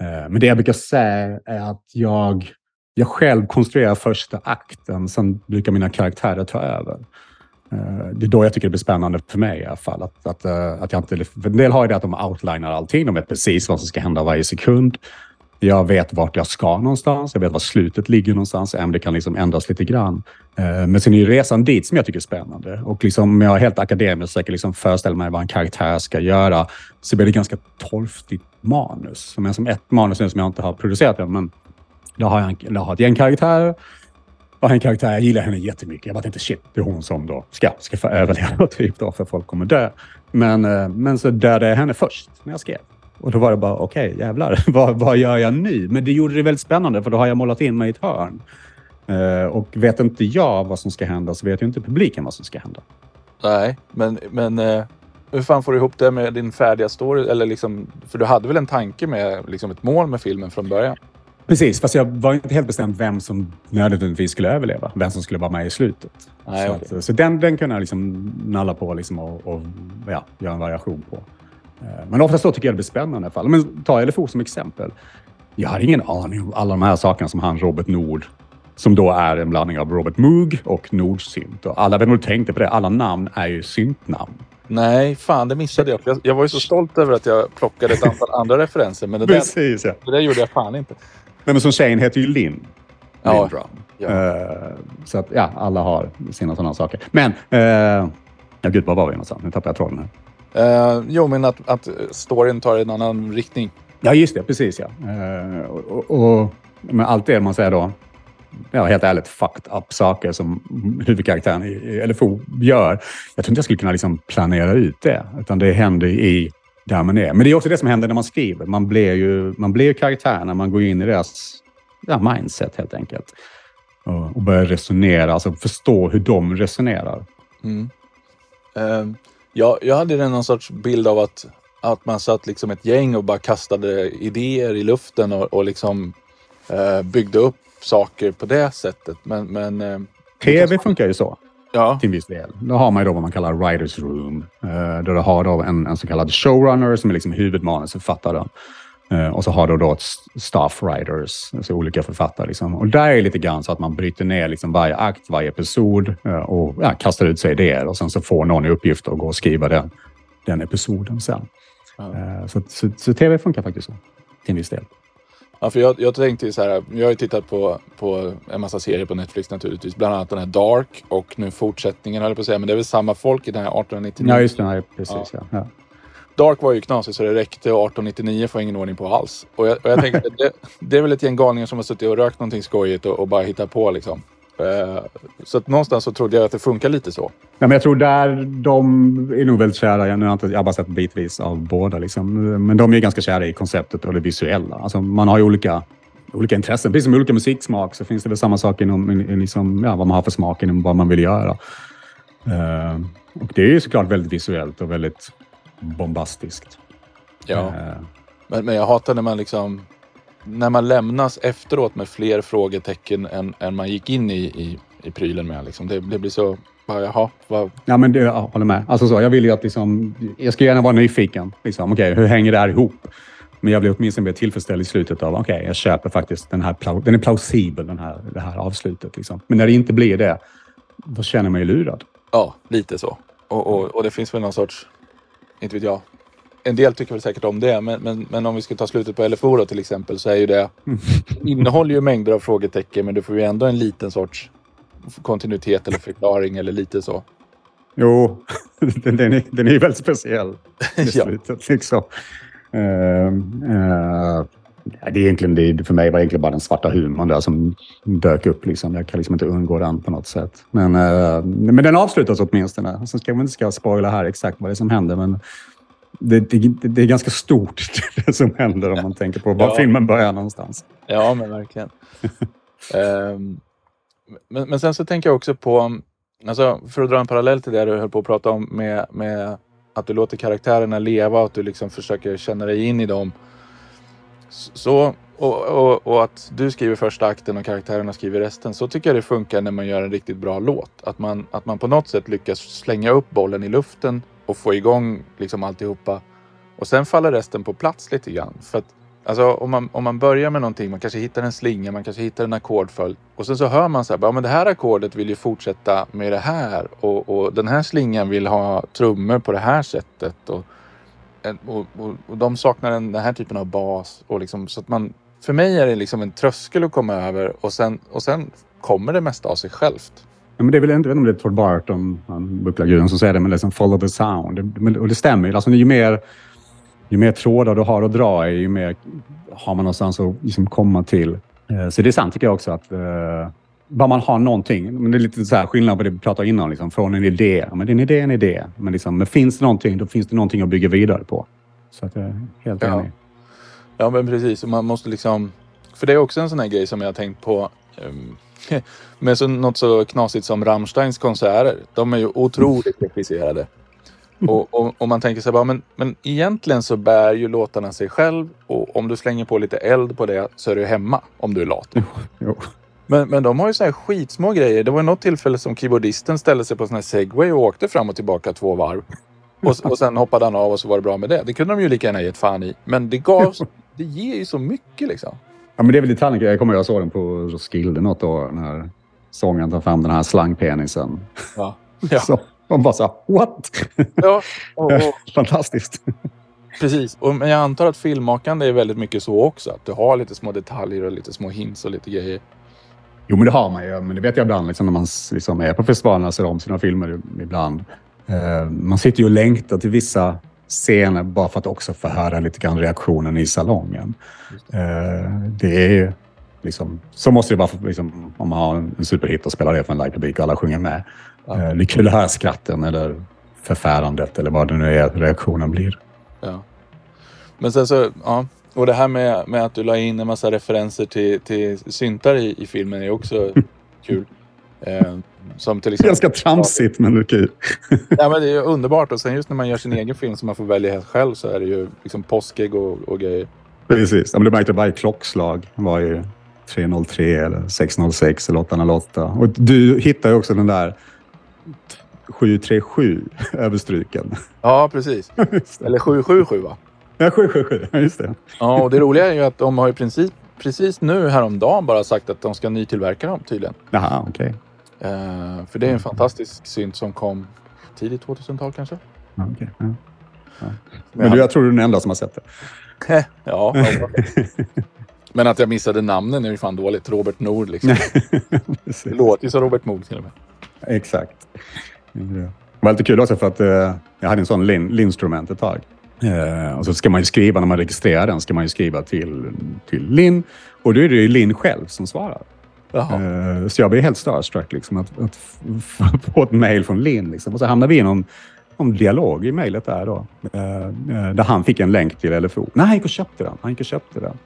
Eh, men det jag brukar säga är att jag, jag själv konstruerar första akten. Sen brukar mina karaktärer ta över. Eh, det är då jag tycker det blir spännande för mig i alla fall. Att, att, eh, att jag inte, för en del har ju det att de outlinar allting. De vet precis vad som ska hända varje sekund. Jag vet vart jag ska någonstans. Jag vet var slutet ligger någonstans. Även det kan liksom ändras lite grann. Eh, men sen är ju resan dit som jag tycker är spännande. Och liksom, jag är helt akademisk försöker liksom föreställa mig vad en karaktär ska göra så blir det ganska torftigt manus. Som som ett manus nu som jag inte har producerat än. Men då har jag, en, då har jag ett gäng karaktärer. Och en karaktär, jag gillar henne jättemycket. Jag bara tänkte shit, det är hon som då ska, ska få överleva typ då, för folk kommer dö. Men, eh, men så dödade jag henne först när jag skrev. Och då var det bara, okej, jävlar, vad, vad gör jag nu? Men det gjorde det väldigt spännande, för då har jag målat in mig i ett hörn. Eh, och vet inte jag vad som ska hända, så vet ju inte publiken vad som ska hända. Nej, men, men eh, hur fan får du ihop det med din färdiga story? Eller liksom, för du hade väl en tanke med liksom ett mål med filmen från början? Precis, fast jag var inte helt bestämd vem som nödvändigtvis skulle överleva. Vem som skulle vara med i slutet. Nej, så okej. att, så den, den kunde jag liksom nalla på liksom och, och ja, göra en variation på. Eh, Men oftast då tycker jag det blir spännande i alla fall. Men ta LFO som exempel. Jag hade ingen aning om alla de här sakerna som han Robert Nord, som då är en blandning av Robert Moog och Nordsynt. Och alla, vem nog tänkte på det, alla namn är ju syntnamn. Nej, fan det missade jag. Jag, jag var ju så stolt över att jag plockade ett antal andra referenser. Men det där, Precis, ja. det där gjorde jag fan inte. Nej, men som tjejen heter ju Linn. Ja. Lindrum. Ja. Eh, så att, ja, alla har sina sådana saker. Men, uh, ja gud, var var vi någonstans? Nu tappade jag tråden här. Eh, jo, men att, att storyn tar en annan riktning. Ja, just det. Precis ja. Eh, och, och, och, men allt det man säger då, ja, helt ärligt, fucked up saker som huvudkaraktären i LFO gör. Jag tror inte jag skulle kunna liksom planera ut det, utan det händer i där man är. Men det är också det som händer när man skriver. Man blir ju, man blir ju karaktärerna, man går in i deras ja, mindset helt enkelt. Och, och börjar resonera, alltså förstå hur de resonerar. Mm. Eh, jag, jag hade någon sorts bild av att, att man satt liksom ett gäng och bara kastade idéer i luften och, och liksom eh, byggde upp saker på det sättet. Men, men eh, TV funkar ju så ja, till viss del. Då har man ju då vad man kallar writers room. Eh, där du har då en, en så kallad showrunner som är liksom huvudmanusförfattaren. Eh, och så har du då ett staff writers, alltså olika författare. Liksom. Och där är det lite grann så att man bryter ner liksom varje akt, varje episod eh, och ja, kastar ut sig idéer. Och sen så får någon i uppgift att gå och skriva den, den episoden sen. Ja. Eh, så, så, så tv funkar faktiskt så till en viss del. Ja, för jag, jag tänkte ju så här, jag har ju tittat på, på en massa serier på Netflix naturligtvis. Bland annat den här Dark och nu fortsättningen höll jag på att säga. Men det är väl samma folk i den här 1899. Ja, just det. Nej, precis. Ja. Ja. Dark var ju knasig så det räckte och 1899 får jag ingen ordning på alls. Och jag, och jag tänkte det, det är väl ett gäng galningar som har suttit och rökt någonting skojigt och, och bara hittat på liksom. Eh, så att någonstans så trodde jag att det funkar lite så. Ja, men jag tror där de är nog väldigt kära. Jag, nu har inte, jag har bara sett bitvis av båda. Liksom. Men de är ganska kära i konceptet och det visuella. Alltså, man har ju olika, olika intressen. Precis som olika musiksmak så finns det väl samma sak inom i- i liksom, ja, vad man har för smak inom vad man vill göra. Eh, och det är ju såklart väldigt visuellt och väldigt bombastiskt. Ja. Eh, Men, men jag hatar när man liksom när man lämnas efteråt med fler frågetecken än, än man gick in i, i, i prylen med. Liksom. Det, det blir så, bara, jaha, vad, Ja, men det, jag håller med. Alltså så, jag vill ju att liksom, jag ska gärna vara nyfiken. Liksom, Okej, hur hänger det här ihop? Men jag blir åtminstone mer tillfredsställd i slutet av okej, jag köper faktiskt den här. Den är plausibel, den här, det här avslutet. Liksom. Men när det inte blir det, då känner jag mig lurad. ja, lite så. Och, och, och det finns väl någon sorts, inte vet jag, en del tycker väl säkert om det, men, men, men om vi ska ta slutet på LFO då till exempel så är ju det, innehåller ju mängder av frågetecken men du får ju ändå en liten sorts kontinuitet eller förklaring eller lite så. Jo, den, den, är, den är väldigt speciell i slutet. Liksom. Eh, ja, det är egentligen, det, för mig var det egentligen bara den svarta humorn där som dök upp. Liksom. Jag kan liksom inte undgå den på något sätt. Men, eh, men den avslutas åtminstone. Sen ska man inte ska spoila här exakt vad det är som händer. Men det, det, det är ganska stort det som händer om man tänker på var Ja. filmen börjar någonstans. Ja, men verkligen. Ehm, men, men sen så tänker jag också på, alltså, för att dra en parallell till det du höll på att prata om med, med att du låter karaktärerna leva och att du liksom försöker känna dig in i dem. Så, och, och, och att du skriver första akten och karaktärerna skriver resten. Så tycker jag det funkar när man gör en riktigt bra låt. Att man, att man på något sätt lyckas slänga upp bollen i luften och få igång liksom alltihopa. Och sen faller resten på plats lite grann. För att Alltså om man, om man börjar med någonting, man kanske hittar en slinga, man kanske hittar en ackordföljd. Och sen så hör man så här, ja men det här ackordet vill ju fortsätta med det här. Och, och den här slingan vill ha trummor på det här sättet. Och, och, och, och de saknar den, den här typen av bas. Och liksom, så att man, för mig är det liksom en tröskel att komma över och sen, och sen kommer det mesta av sig självt. Ja, men det är väl inte, jag vet inte om det är Todd Barton, han bucklarguden, som säger det, men liksom follow the sound. Det, och det stämmer ju. Alltså, ju, mer, ju mer trådar du har att dra i, ju mer har man någonstans att liksom komma till. Eh, Så det är sant tycker jag också att eh, bara man har någonting. Men det är lite så här skillnad på det vi pratade innan. Liksom, från en idé. Men din idé är en idé. Men, liksom, men finns det någonting, då finns det någonting att bygga vidare på. Så att jag är helt Ja. enig. Ja men precis, man måste liksom... För det är också en sån här grej som jag har tänkt på. Um, med så, något så knasigt som Rammsteins konserter. De är ju otroligt regisserade. Och, och, och man tänker sig bara, men, men egentligen så bär ju låtarna sig själv. Och om du slänger på lite eld på det så är du hemma. Om du är lat. Jo. Men, men de har ju så här skitsmå grejer. Det var något tillfälle som keyboardisten ställde sig på sån här segway och åkte fram och tillbaka två varv. Och, och sen hoppade han av och så var det bra med det. Det kunde de ju lika gärna gett fan i. Men det gav, det ger ju så mycket liksom. Ja, men det är väl detaljen. Jag kommer jag såg den på Roskilde något år när sångaren tar fram den här slangpenisen. Ja. Ja. Så, man bara så what? Ja, och, och, Fantastiskt. precis. Och, men jag antar att filmmakande är väldigt mycket så också. Att du har lite små detaljer och lite små hints och lite grejer. Jo, men det har man ju. Men det vet jag ibland liksom, när man liksom är på festivalerna och ser om sina filmer ibland. Eh, man sitter ju och längtar till vissa scener bara för att också få höra lite grann reaktionen i salongen. Eh, det är ju liksom, så måste det vara för, liksom, om man har en superhit och spelar det för en livepublik och alla sjunger med. Ja. Eh, det är kul att höra skratten eller förfärandet eller vad det nu är reaktionen blir. Ja. Men sen så, ja. Och det här med, med att du la in en massa referenser till, till syntar i, i filmen är också kul. Eh, som till exempel... Ganska tramsigt, men är kul. Ja, men det är underbart. Och sen just när man gör sin egen film som man får välja helt själv så är det ju liksom påskägg och, och grejer. Precis. Ja, men du märkte varje klockslag var ju 303 eller 606 eller 808. Och du hittar ju också den där 737 överstruken. Ja, precis. Eller 777 va? Ja, 777. Ja, just det. Ja, och det roliga är ju att de har i princip precis nu häromdagen bara sagt att de ska nytillverka dem tydligen. Jaha, okej. Eh, för det är en fantastisk synt som kom tidigt 2000-tal kanske. Okej, ja. Ja. Men du, jag tror du är den enda som har sett det. ja. Men att jag missade namnen är ju fan dåligt. Robert Nord liksom. Det låter ju som Robert Nord till och med. Exakt. Det var lite kul också för att eh, jag hade en sån lin, Linstrument ett tag. Eh, och så ska man ju skriva, när man registrerar den, ska man ju skriva till, till Linn. Och då är det ju Linn själv som svarar. Eh, så jag blev helt starstruck liksom, att, att få ett mejl från Linn. Liksom. Och så hamnade vi i någon, någon dialog i mejlet där då. Eh, eh, där han fick en länk till LFO. Nej, han gick och köpte den. Han gick och köpte den.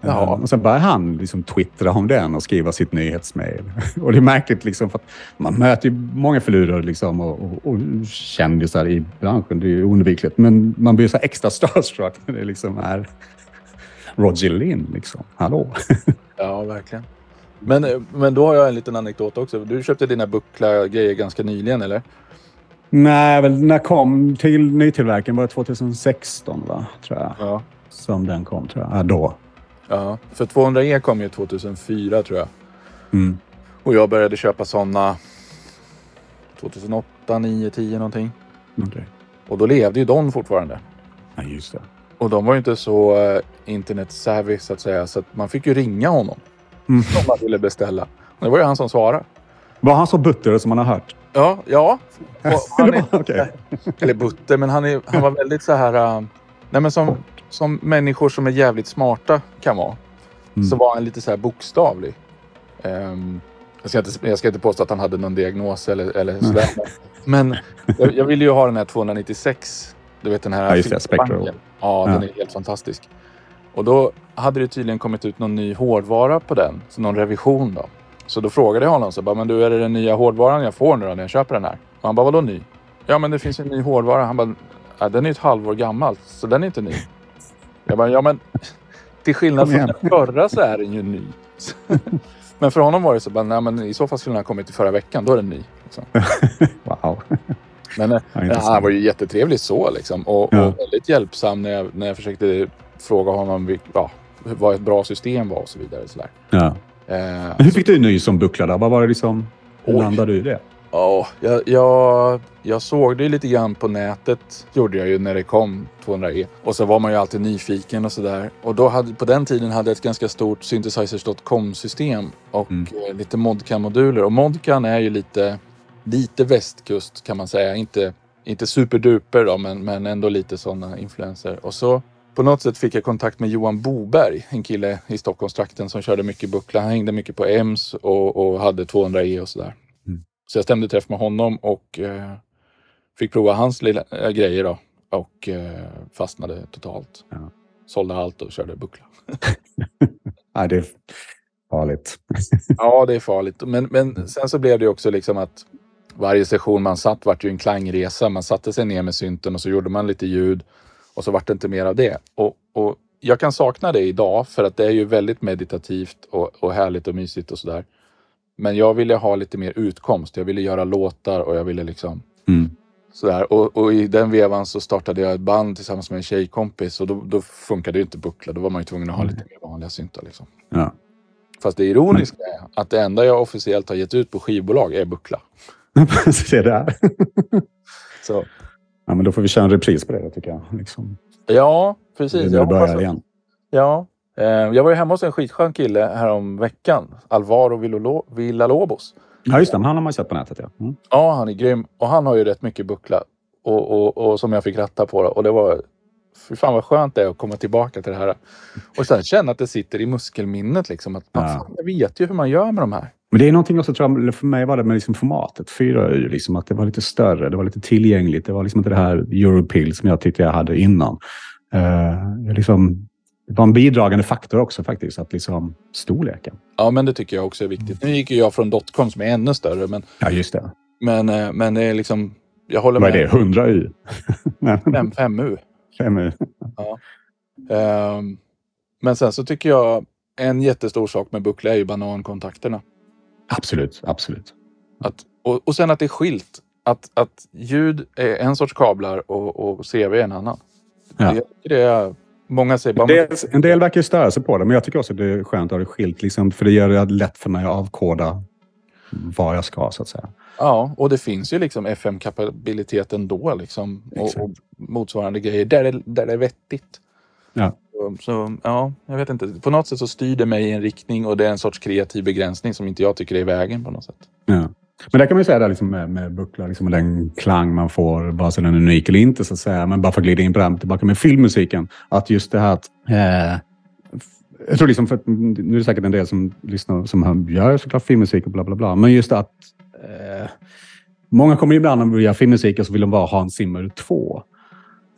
Jaha. och sen började han liksom twittra om den och skriva sitt nyhetsmejl. och det är märkligt liksom för att man möter ju många förlorare liksom och, och, och kändisar i branschen. Det är ju oundvikligt. Men man blir så extra starstruck när det liksom är Roger Linn. Liksom. Hallå? Ja, verkligen. Men, eh, men då har jag en liten anekdot också. Du köpte dina buckla-grejer ganska nyligen, eller? Nej, väl när kom till nytillverkningen var det 2016 va? Tror jag. Ja. Som den kom tror jag. Ja, då. ja. För 200E kom ju 2004 tror jag. Mm. Och jag började köpa sådana 2008, 9, 10 någonting. Okej. Och då levde ju Don fortfarande. Ja, just det. Och de var ju inte så uh, internet-savvy så att säga. Så att man fick ju ringa honom Mm. om man ville beställa. Det var ju han som svarade. Var han så butter som man har hört? Ja, ja. Är, Okej. eller butter, men han, är, han var väldigt så här... Uh, nej men som, som människor som är jävligt smarta kan vara. Mm. Så var han lite så här bokstavlig. Ehm, jag, ska inte, jag ska inte påstå att han hade någon diagnos eller, eller sådär. Men jag, jag ville ju ha den här 296. Du vet den här Ja, just det. Spectral. Ja, den Ja. är helt fantastisk. Och då hade det tydligen kommit ut någon ny hårdvara på den. Så någon revision då. Så då frågade jag honom så bara, men du är det den nya hårdvaran jag får nu då när jag köper den här? Och han bara, vadå ny? Ja men det finns en ny hårdvara. Han bara, ja, den är ett halvår gammal så den är inte ny. Jag bara, ja men till skillnad från den förra så är den ju ny. men för honom var det så bara, nej men i så fall skulle den ha kommit i förra veckan, då är den ny. Liksom. Wow. Men eh, Ja, intressant. han var ju jättetrevlig så liksom. Och, Ja. och väldigt hjälpsam när jag, när jag försökte fråga honom ja, vad ett bra system var och så vidare. Så. Ja. Eh, hur fick du ny som buckla? Vad var det liksom? Hur landade du i det? Ja, jag, jag, jag såg det lite grann på nätet. gjorde jag ju när det kom 200E. Och så var man ju alltid nyfiken och sådär. Och då hade, på den tiden hade jag ett ganska stort synthesizers.com-system och Mm. eh, lite Modcan-moduler. Och Modcan är ju lite, lite västkust kan man säga. Inte, inte superduper då, men, men ändå lite sådana influenser. Och så på något sätt fick jag kontakt med Johan Boberg, en kille i Stockholmstrakten som körde mycket buckla. Han hängde mycket på EMS och, och hade 200E och sådär. Så jag stämde träff med honom och eh, fick prova hans lilla äh, grejer då. Och eh, fastnade totalt. Ja. Sålde allt och körde buckla. Nej, det är farligt. Ja, det är farligt. Men, men sen så blev det också liksom att varje session man satt vart ju en klangresa. Man satte sig ner med synten och så gjorde man lite ljud och så vart det inte mer av det. Och, och jag kan sakna det idag för att det är ju väldigt meditativt och, och härligt och mysigt och sådär. Men jag ville ha lite mer utkomst. Jag ville göra låtar och jag ville liksom Mm. Sådär. Och, och i den vevan så startade jag ett band tillsammans med en tjejkompis och då, då funkade det ju inte buckla. Då var man ju tvungen att ha lite mer vanliga syntar. Liksom. Ja. Fast det ironiska är att det enda jag officiellt har gett ut på skivbolag är buckla. Se där. Så, Ja, men då får vi köra en repris på det tycker jag. Liksom. ja, precis. Jag, hoppas att, igen. ja. Eh, jag var ju hemma hos en skitskön kille härom veckan. Alvaro Villalobos. Ja, just det. Han har man sett på nätet, ja. Mm. Ja, han är grym. Och han har ju rätt mycket buckla. Och, och, och som jag fick ratta på. Då. Och det var... Fy fan vad skönt det är att komma tillbaka till det här. Och sen känna att det sitter i muskelminnet. Liksom, att man, Ja. fan, jag vet ju hur man gör med de här. Men det är någonting också, tror jag, för mig var det med liksom formatet, 4U, liksom, att det var lite större, det var lite tillgängligt. Det var liksom inte det här Europill som jag tyckte jag hade innan. Uh, liksom, det var en bidragande faktor också faktiskt, att liksom storleken. Ja, men det tycker jag också är viktigt. Nu gick ju jag från dotcom som är ännu större. Men, Ja, just det. men, eh, men det är liksom... Jag håller Vad är med. det? 100U? Nej, 5, 5U. 5U. Ehm, men sen så tycker jag en jättestor sak med buckla är ju banankontakterna. Absolut, absolut. Att, och, och sen att det är skilt. Att, att ljud är en sorts kablar och, och CV är en annan. Ja. Det, det är, många säger bara... En del, en del verkar ju störa sig på det, men jag tycker också att det är skönt att ha det skilt. Liksom, för det gör det lätt för mig att avkoda vad jag ska, så att säga. Ja, och det finns ju liksom FM-kapabilitet ändå liksom. Och, och motsvarande grejer där det, där det är vettigt. Ja. Så, ja, jag vet inte. På något sätt så styr det mig i en riktning och det är en sorts kreativ begränsning som inte jag tycker är i vägen på något sätt. Ja. Men där kan man ju säga där liksom med, med buckla, liksom, och den klang man får, vare sig den är unik eller inte, så att säga. Men bara för att glida in på det här tillbaka med filmmusiken. Att just det här att... Eh, jag tror liksom, för att, nu är det säkert en del som lyssnar som gör såklart filmmusik och bla bla bla. Men just att... Eh, många kommer ibland och vill göra filmmusik och så vill de bara ha en Zimmer 2.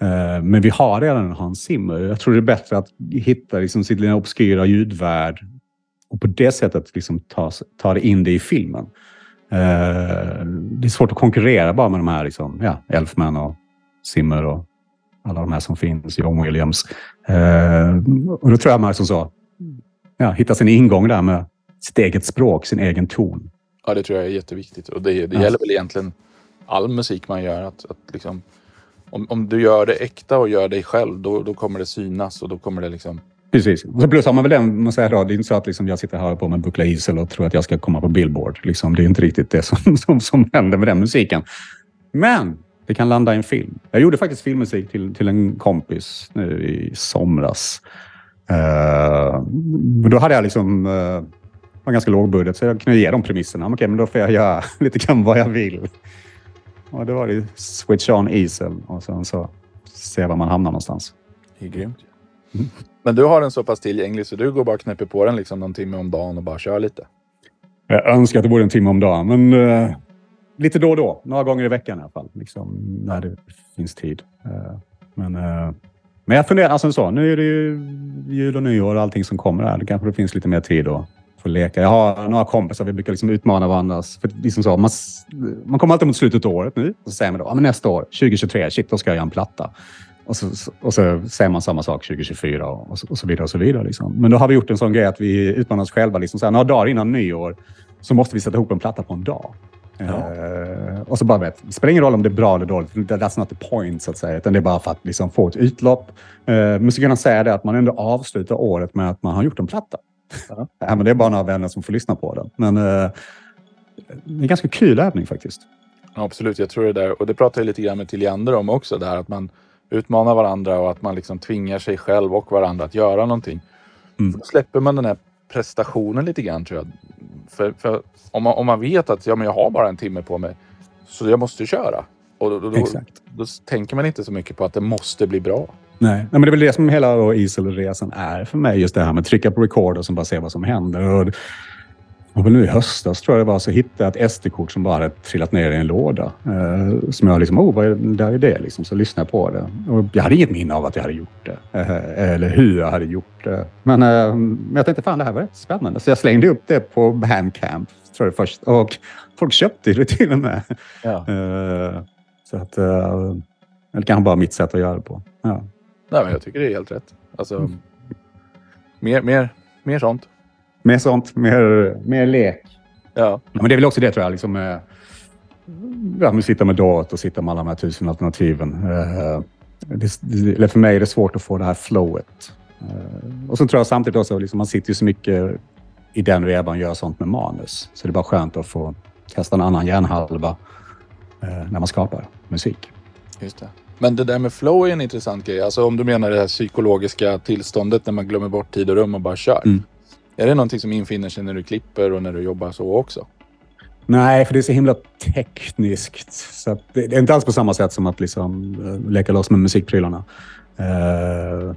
Eh, men vi har redan en Hans Zimmer. Jag tror det är bättre att hitta liksom, sin lilla obskyra ljudvärld och på det sättet liksom ta, ta in det i filmen. Eh, det är svårt att konkurrera bara med de här liksom, ja, Elfman och Zimmer och alla de här som finns, John Williams. Eh, och då tror jag man som så, ja, hitta sin ingång där med sitt eget språk, sin egen ton. Ja, det tror jag är jätteviktigt. Och det, det Ja. gäller väl egentligen all musik man gör. Att, att liksom, om, om du gör det äkta och gör dig själv, då, då kommer det synas och då kommer det liksom... Precis. Och så plus har man väl den, man säger då, det är inte så att liksom jag sitter här på med Buckla Isel och tror att jag ska komma på Billboard. Liksom, det är inte riktigt det som, som, som händer med den musiken. Men det kan landa i en film. Jag gjorde faktiskt filmmusik till, till en kompis nu i somras. Uh, då hade jag liksom uh, var ganska låg budget, så jag kunde ge dem premisserna. Okej, men då får jag göra lite grann vad jag vill. Och då var det switch on Isel och sen så se var man hamnar någonstans. Det är grymt. Mm. Men du har den så pass tillgänglig så du går bara och knäpper på den liksom någon timme om dagen och bara kör lite. Jag önskar att det vore en timme om dagen, men eh, lite då och då. Några gånger i veckan i alla fall. Liksom, när det finns tid. Eh, men, eh, men jag funderar, alltså så, nu är det ju jul och nyår och allting som kommer här. Det kanske det finns lite mer tid att få leka. Jag har några kompisar, vi brukar liksom utmana varandra. För liksom så, man, man kommer alltid mot slutet av året nu och så säger man då, ja, men nästa år, 2023, shit, då ska jag göra en platta. Och så, och så säger man samma sak 2024 och, så, och så vidare. och så vidare liksom. Men då har vi gjort en sån grej att vi utmanar oss själva. Liksom, så här, några dagar innan nyår så måste vi sätta ihop en platta på en dag. Ja. Eh, och så bara vet, det spelar ingen roll om det är bra eller dåligt. That's not the point, så att säga. Utan det är bara för att liksom, få ett utlopp. Uh, musikerna säger det att man ändå avslutar året med att man har gjort en platta. Ja. Ja, men det är bara några vänner som får lyssna på den. Men eh, det är en ganska kul övning faktiskt. Ja, absolut, jag tror det där. Och det pratar jag lite grann med Tilliander om också. Där att man utmanar varandra och att man liksom tvingar sig själv och varandra att göra någonting. Mm. Då släpper man den här prestationen lite grann tror jag. För, för om, man, om man vet att ja, men jag har bara en timme på mig så jag måste köra. Och då, då, då, då tänker man inte så mycket på att det måste bli bra. Nej. Nej, men det är väl det som hela Iselresan är för mig. Just det här med att trycka på record och sen bara se vad som händer. Och, och nu i höstas tror jag det var så hittade jag ett SD-kort som bara hade trillat ner i en låda. Eh, som jag liksom, oh, vad är, där är det liksom? Så lyssnade jag på det. Och jag hade inget minne av att jag hade gjort det. Eh, eller hur jag hade gjort det. Men, eh, men jag tänkte, fan det här var rätt spännande. Så jag slängde upp det på Bandcamp, tror jag först. Och folk köpte det till och med. Ja. Eh, så att, eh, eller kanske bara mitt sätt att göra det på. Ja. Nej, men jag tycker det är helt rätt. Alltså, mer, mer, mer sånt. Mer sånt, mer, mer lek. Ja. Ja, men det är väl också det tror jag. Liksom, eh, ja, men sitta med dator och sitta med alla de här tusen alternativen. Eh, det, det, eller för mig är det svårt att få det här flowet. Eh, och så tror jag samtidigt också, liksom, man sitter ju så mycket i den vevan och gör sånt med manus. Så det är bara skönt att få kasta en annan hjärnhalva eh, när man skapar musik. Just det. Men det där med flow är en intressant grej. Alltså om du menar det här psykologiska tillståndet när man glömmer bort tid och rum och bara kör. Mm. Är det någonting som infinner sig när du klipper och när du jobbar så också? Nej, för det är så himla tekniskt. Så det, är inte alls på samma sätt som att liksom, uh, leka loss med musikprylarna. Uh,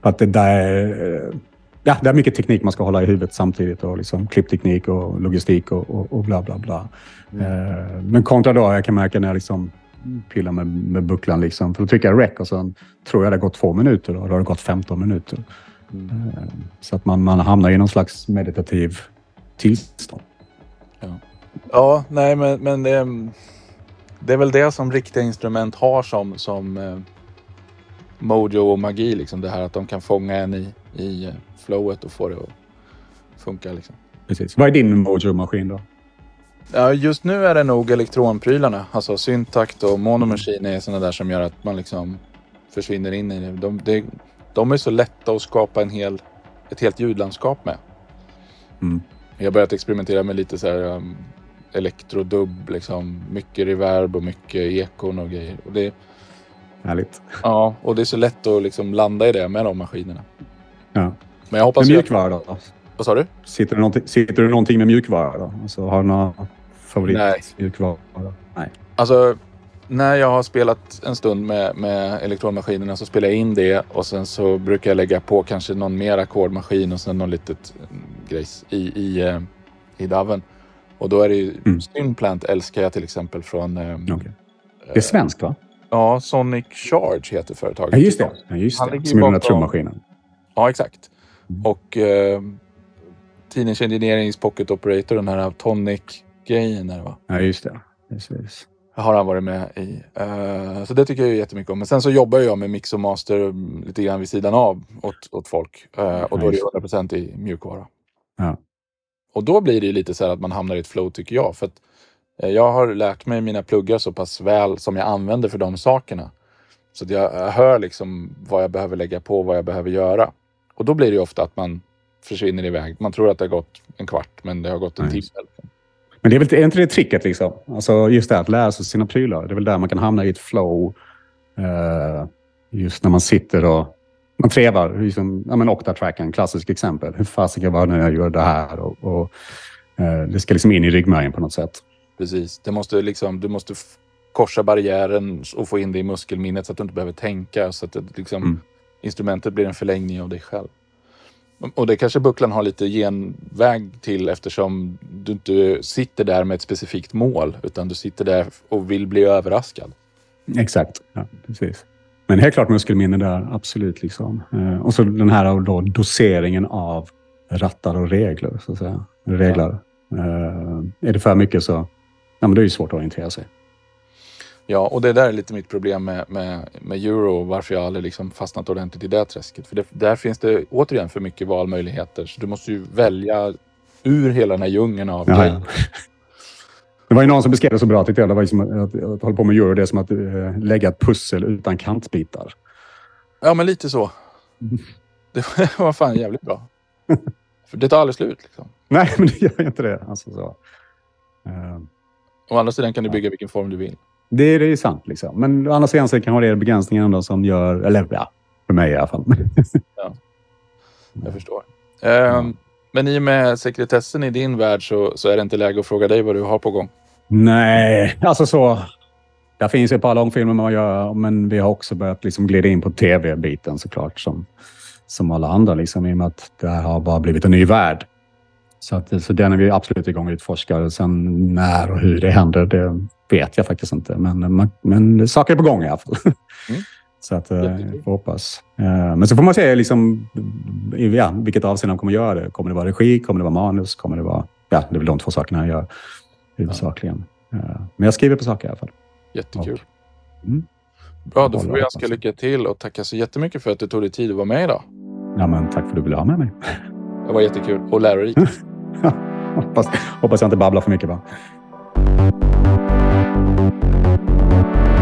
att det där... Uh, ja, det är mycket teknik man ska hålla i huvudet samtidigt. Och liksom klippteknik och logistik och, och, och bla bla bla. Uh, men kontra då, jag kan märka när jag liksom pillar med, med bucklan. Liksom, för då trycker jag rec och sen tror jag det har gått två minuter och då har det gått 15 minuter. Uh, så att man, man hamnar i någon slags meditativ tillstånd. Ja, nej men, men det, är- det är väl det som riktiga instrument har som, som eh, mojo och magi. Liksom. Det här att de kan fånga en i, i eh, flowet och få det att funkar. Liksom. Precis. Vad är din Mojo-maskin då? Ja, just nu är det nog elektronprylarna. Alltså syntakt och monomachine är sådana där som gör att man liksom försvinner in i det. De, det, de är så lätta att skapa en hel, ett helt ljudlandskap med. Mm. Jag har börjat experimentera med lite så här um, elektrodubb, liksom. Mycket reverb och mycket ekon och grejer. Och det, Härligt. ja, och det är så lätt att liksom landa i det med de maskinerna. Ja. Men jag hoppas Men ju... mjukvara då? Vad sa du? Sitter du, någonting, sitter du någonting med mjukvara då? Alltså, har du några favorit Nej. Nej. Alltså, när jag har spelat en stund med, med elektronmaskinerna så spelar jag in det och sen så brukar jag lägga på kanske någon mer ackordmaskin och sen någon litet mm, grejs i, i, eh, i daven. Och då är det ju Mm. Stinplant älskar jag till exempel från eh, Okej. Det är svenskt va? ja, Sonic Charge heter företaget. Ja, just det. Ja, just Han det. Som är den där trummaskinen. Ja, exakt. Mm. Och eh, Teenage Engineerings Pocket Operator, den här Tonic-grejen? Ja, just det. Precis. har han varit med i. Eh, så det tycker jag ju jättemycket om. Men sen så jobbar jag med mix och master mm, lite grann vid sidan av åt, åt folk. Eh, och då är det Ja, 100% i mjukvara. Ja. Och då blir det ju lite så här att man hamnar i ett flow tycker jag. För att eh, jag har lärt mig mina pluggar så pass väl som jag använder för de sakerna. Så att jag, jag hör liksom vad jag behöver lägga på, vad jag behöver göra. Och då blir det ju ofta att man försvinner iväg. Man tror att det har gått en kvart, men det har gått en timme. Men det är, väl, är inte det tricket liksom? Alltså just det att lära sig sina prylar. Det är väl där man kan hamna i ett flow. eh, just när man sitter och man trevar. Liksom, ja, men Octatrack är en klassisk exempel. Hur fasiken var det när jag gör det här? Och, och, eh, det ska liksom in i ryggmärgen på något sätt. Precis. Det måste liksom, du måste korsa barriären och få in det i muskelminnet så att du inte behöver tänka. Så att det, liksom, Mm. instrumentet blir en förlängning av dig själv. Och det kanske bucklan har lite genväg till eftersom du inte sitter där med ett specifikt mål utan du sitter där och vill bli överraskad. Exakt. Ja, precis. Men helt klart muskelminne där, absolut. Liksom. Eh, och så den här då, doseringen av rattar och regler. Så att säga. Regler. Eh, är det för mycket så ja, men det är ju svårt att orientera sig. Ja, och det där är lite mitt problem med, med, med euro varför jag aldrig liksom fastnat ordentligt i det träsket. För det, där finns det återigen för mycket valmöjligheter. Så du måste ju välja ur hela den här djungeln av Ja, ja. Det var ju någon som beskrev det så bra tyckte jag. Det var ju som att, att, att hålla på med euro, det är som att eh, lägga ett pussel utan kantbitar. Ja, men lite så. Det var fan jävligt bra. För det tar aldrig slut. Liksom. Nej, men det gör inte det. Alltså, så. Eh, Å andra sidan kan du bygga vilken form du vill. Det, är- det är sant. Liksom. Men å andra sidan så kan det vara begränsningar ändå som gör, eller ja, för mig i alla fall. Jag förstår. Ehm, Men i och med sekretessen i din värld så, så är det inte läge att fråga dig vad du har på gång. Nej, alltså så. Det finns ju ett par långfilmer man gör, men vi har också börjat liksom glida in på tv-biten såklart. Som, som alla andra, liksom, i och med att det här har bara blivit en ny värld. Så, att, så den är vi absolut igång och utforskar. Sen när och hur det händer, det vet jag faktiskt inte. Men, men, saker är på gång i alla fall. Mm. Så att, eh, jag får hoppas. Eh, Men så får man se liksom, ja, vilket avseende de kommer göra det. Kommer det vara regi? Kommer det vara manus? Kommer det vara... Ja, det är väl de två sakerna jag gör huvudsakligen. Eh, Men jag skriver på saker i alla fall. Jättekul. Mm. Bra, då får vi önska hoppas. lycka till och tacka så jättemycket för att du tog dig tid att vara med idag. Ja, men tack för att du ville ha med mig. Det var jättekul och lärorikt. hoppas, hoppas jag inte babblar för mycket. thank you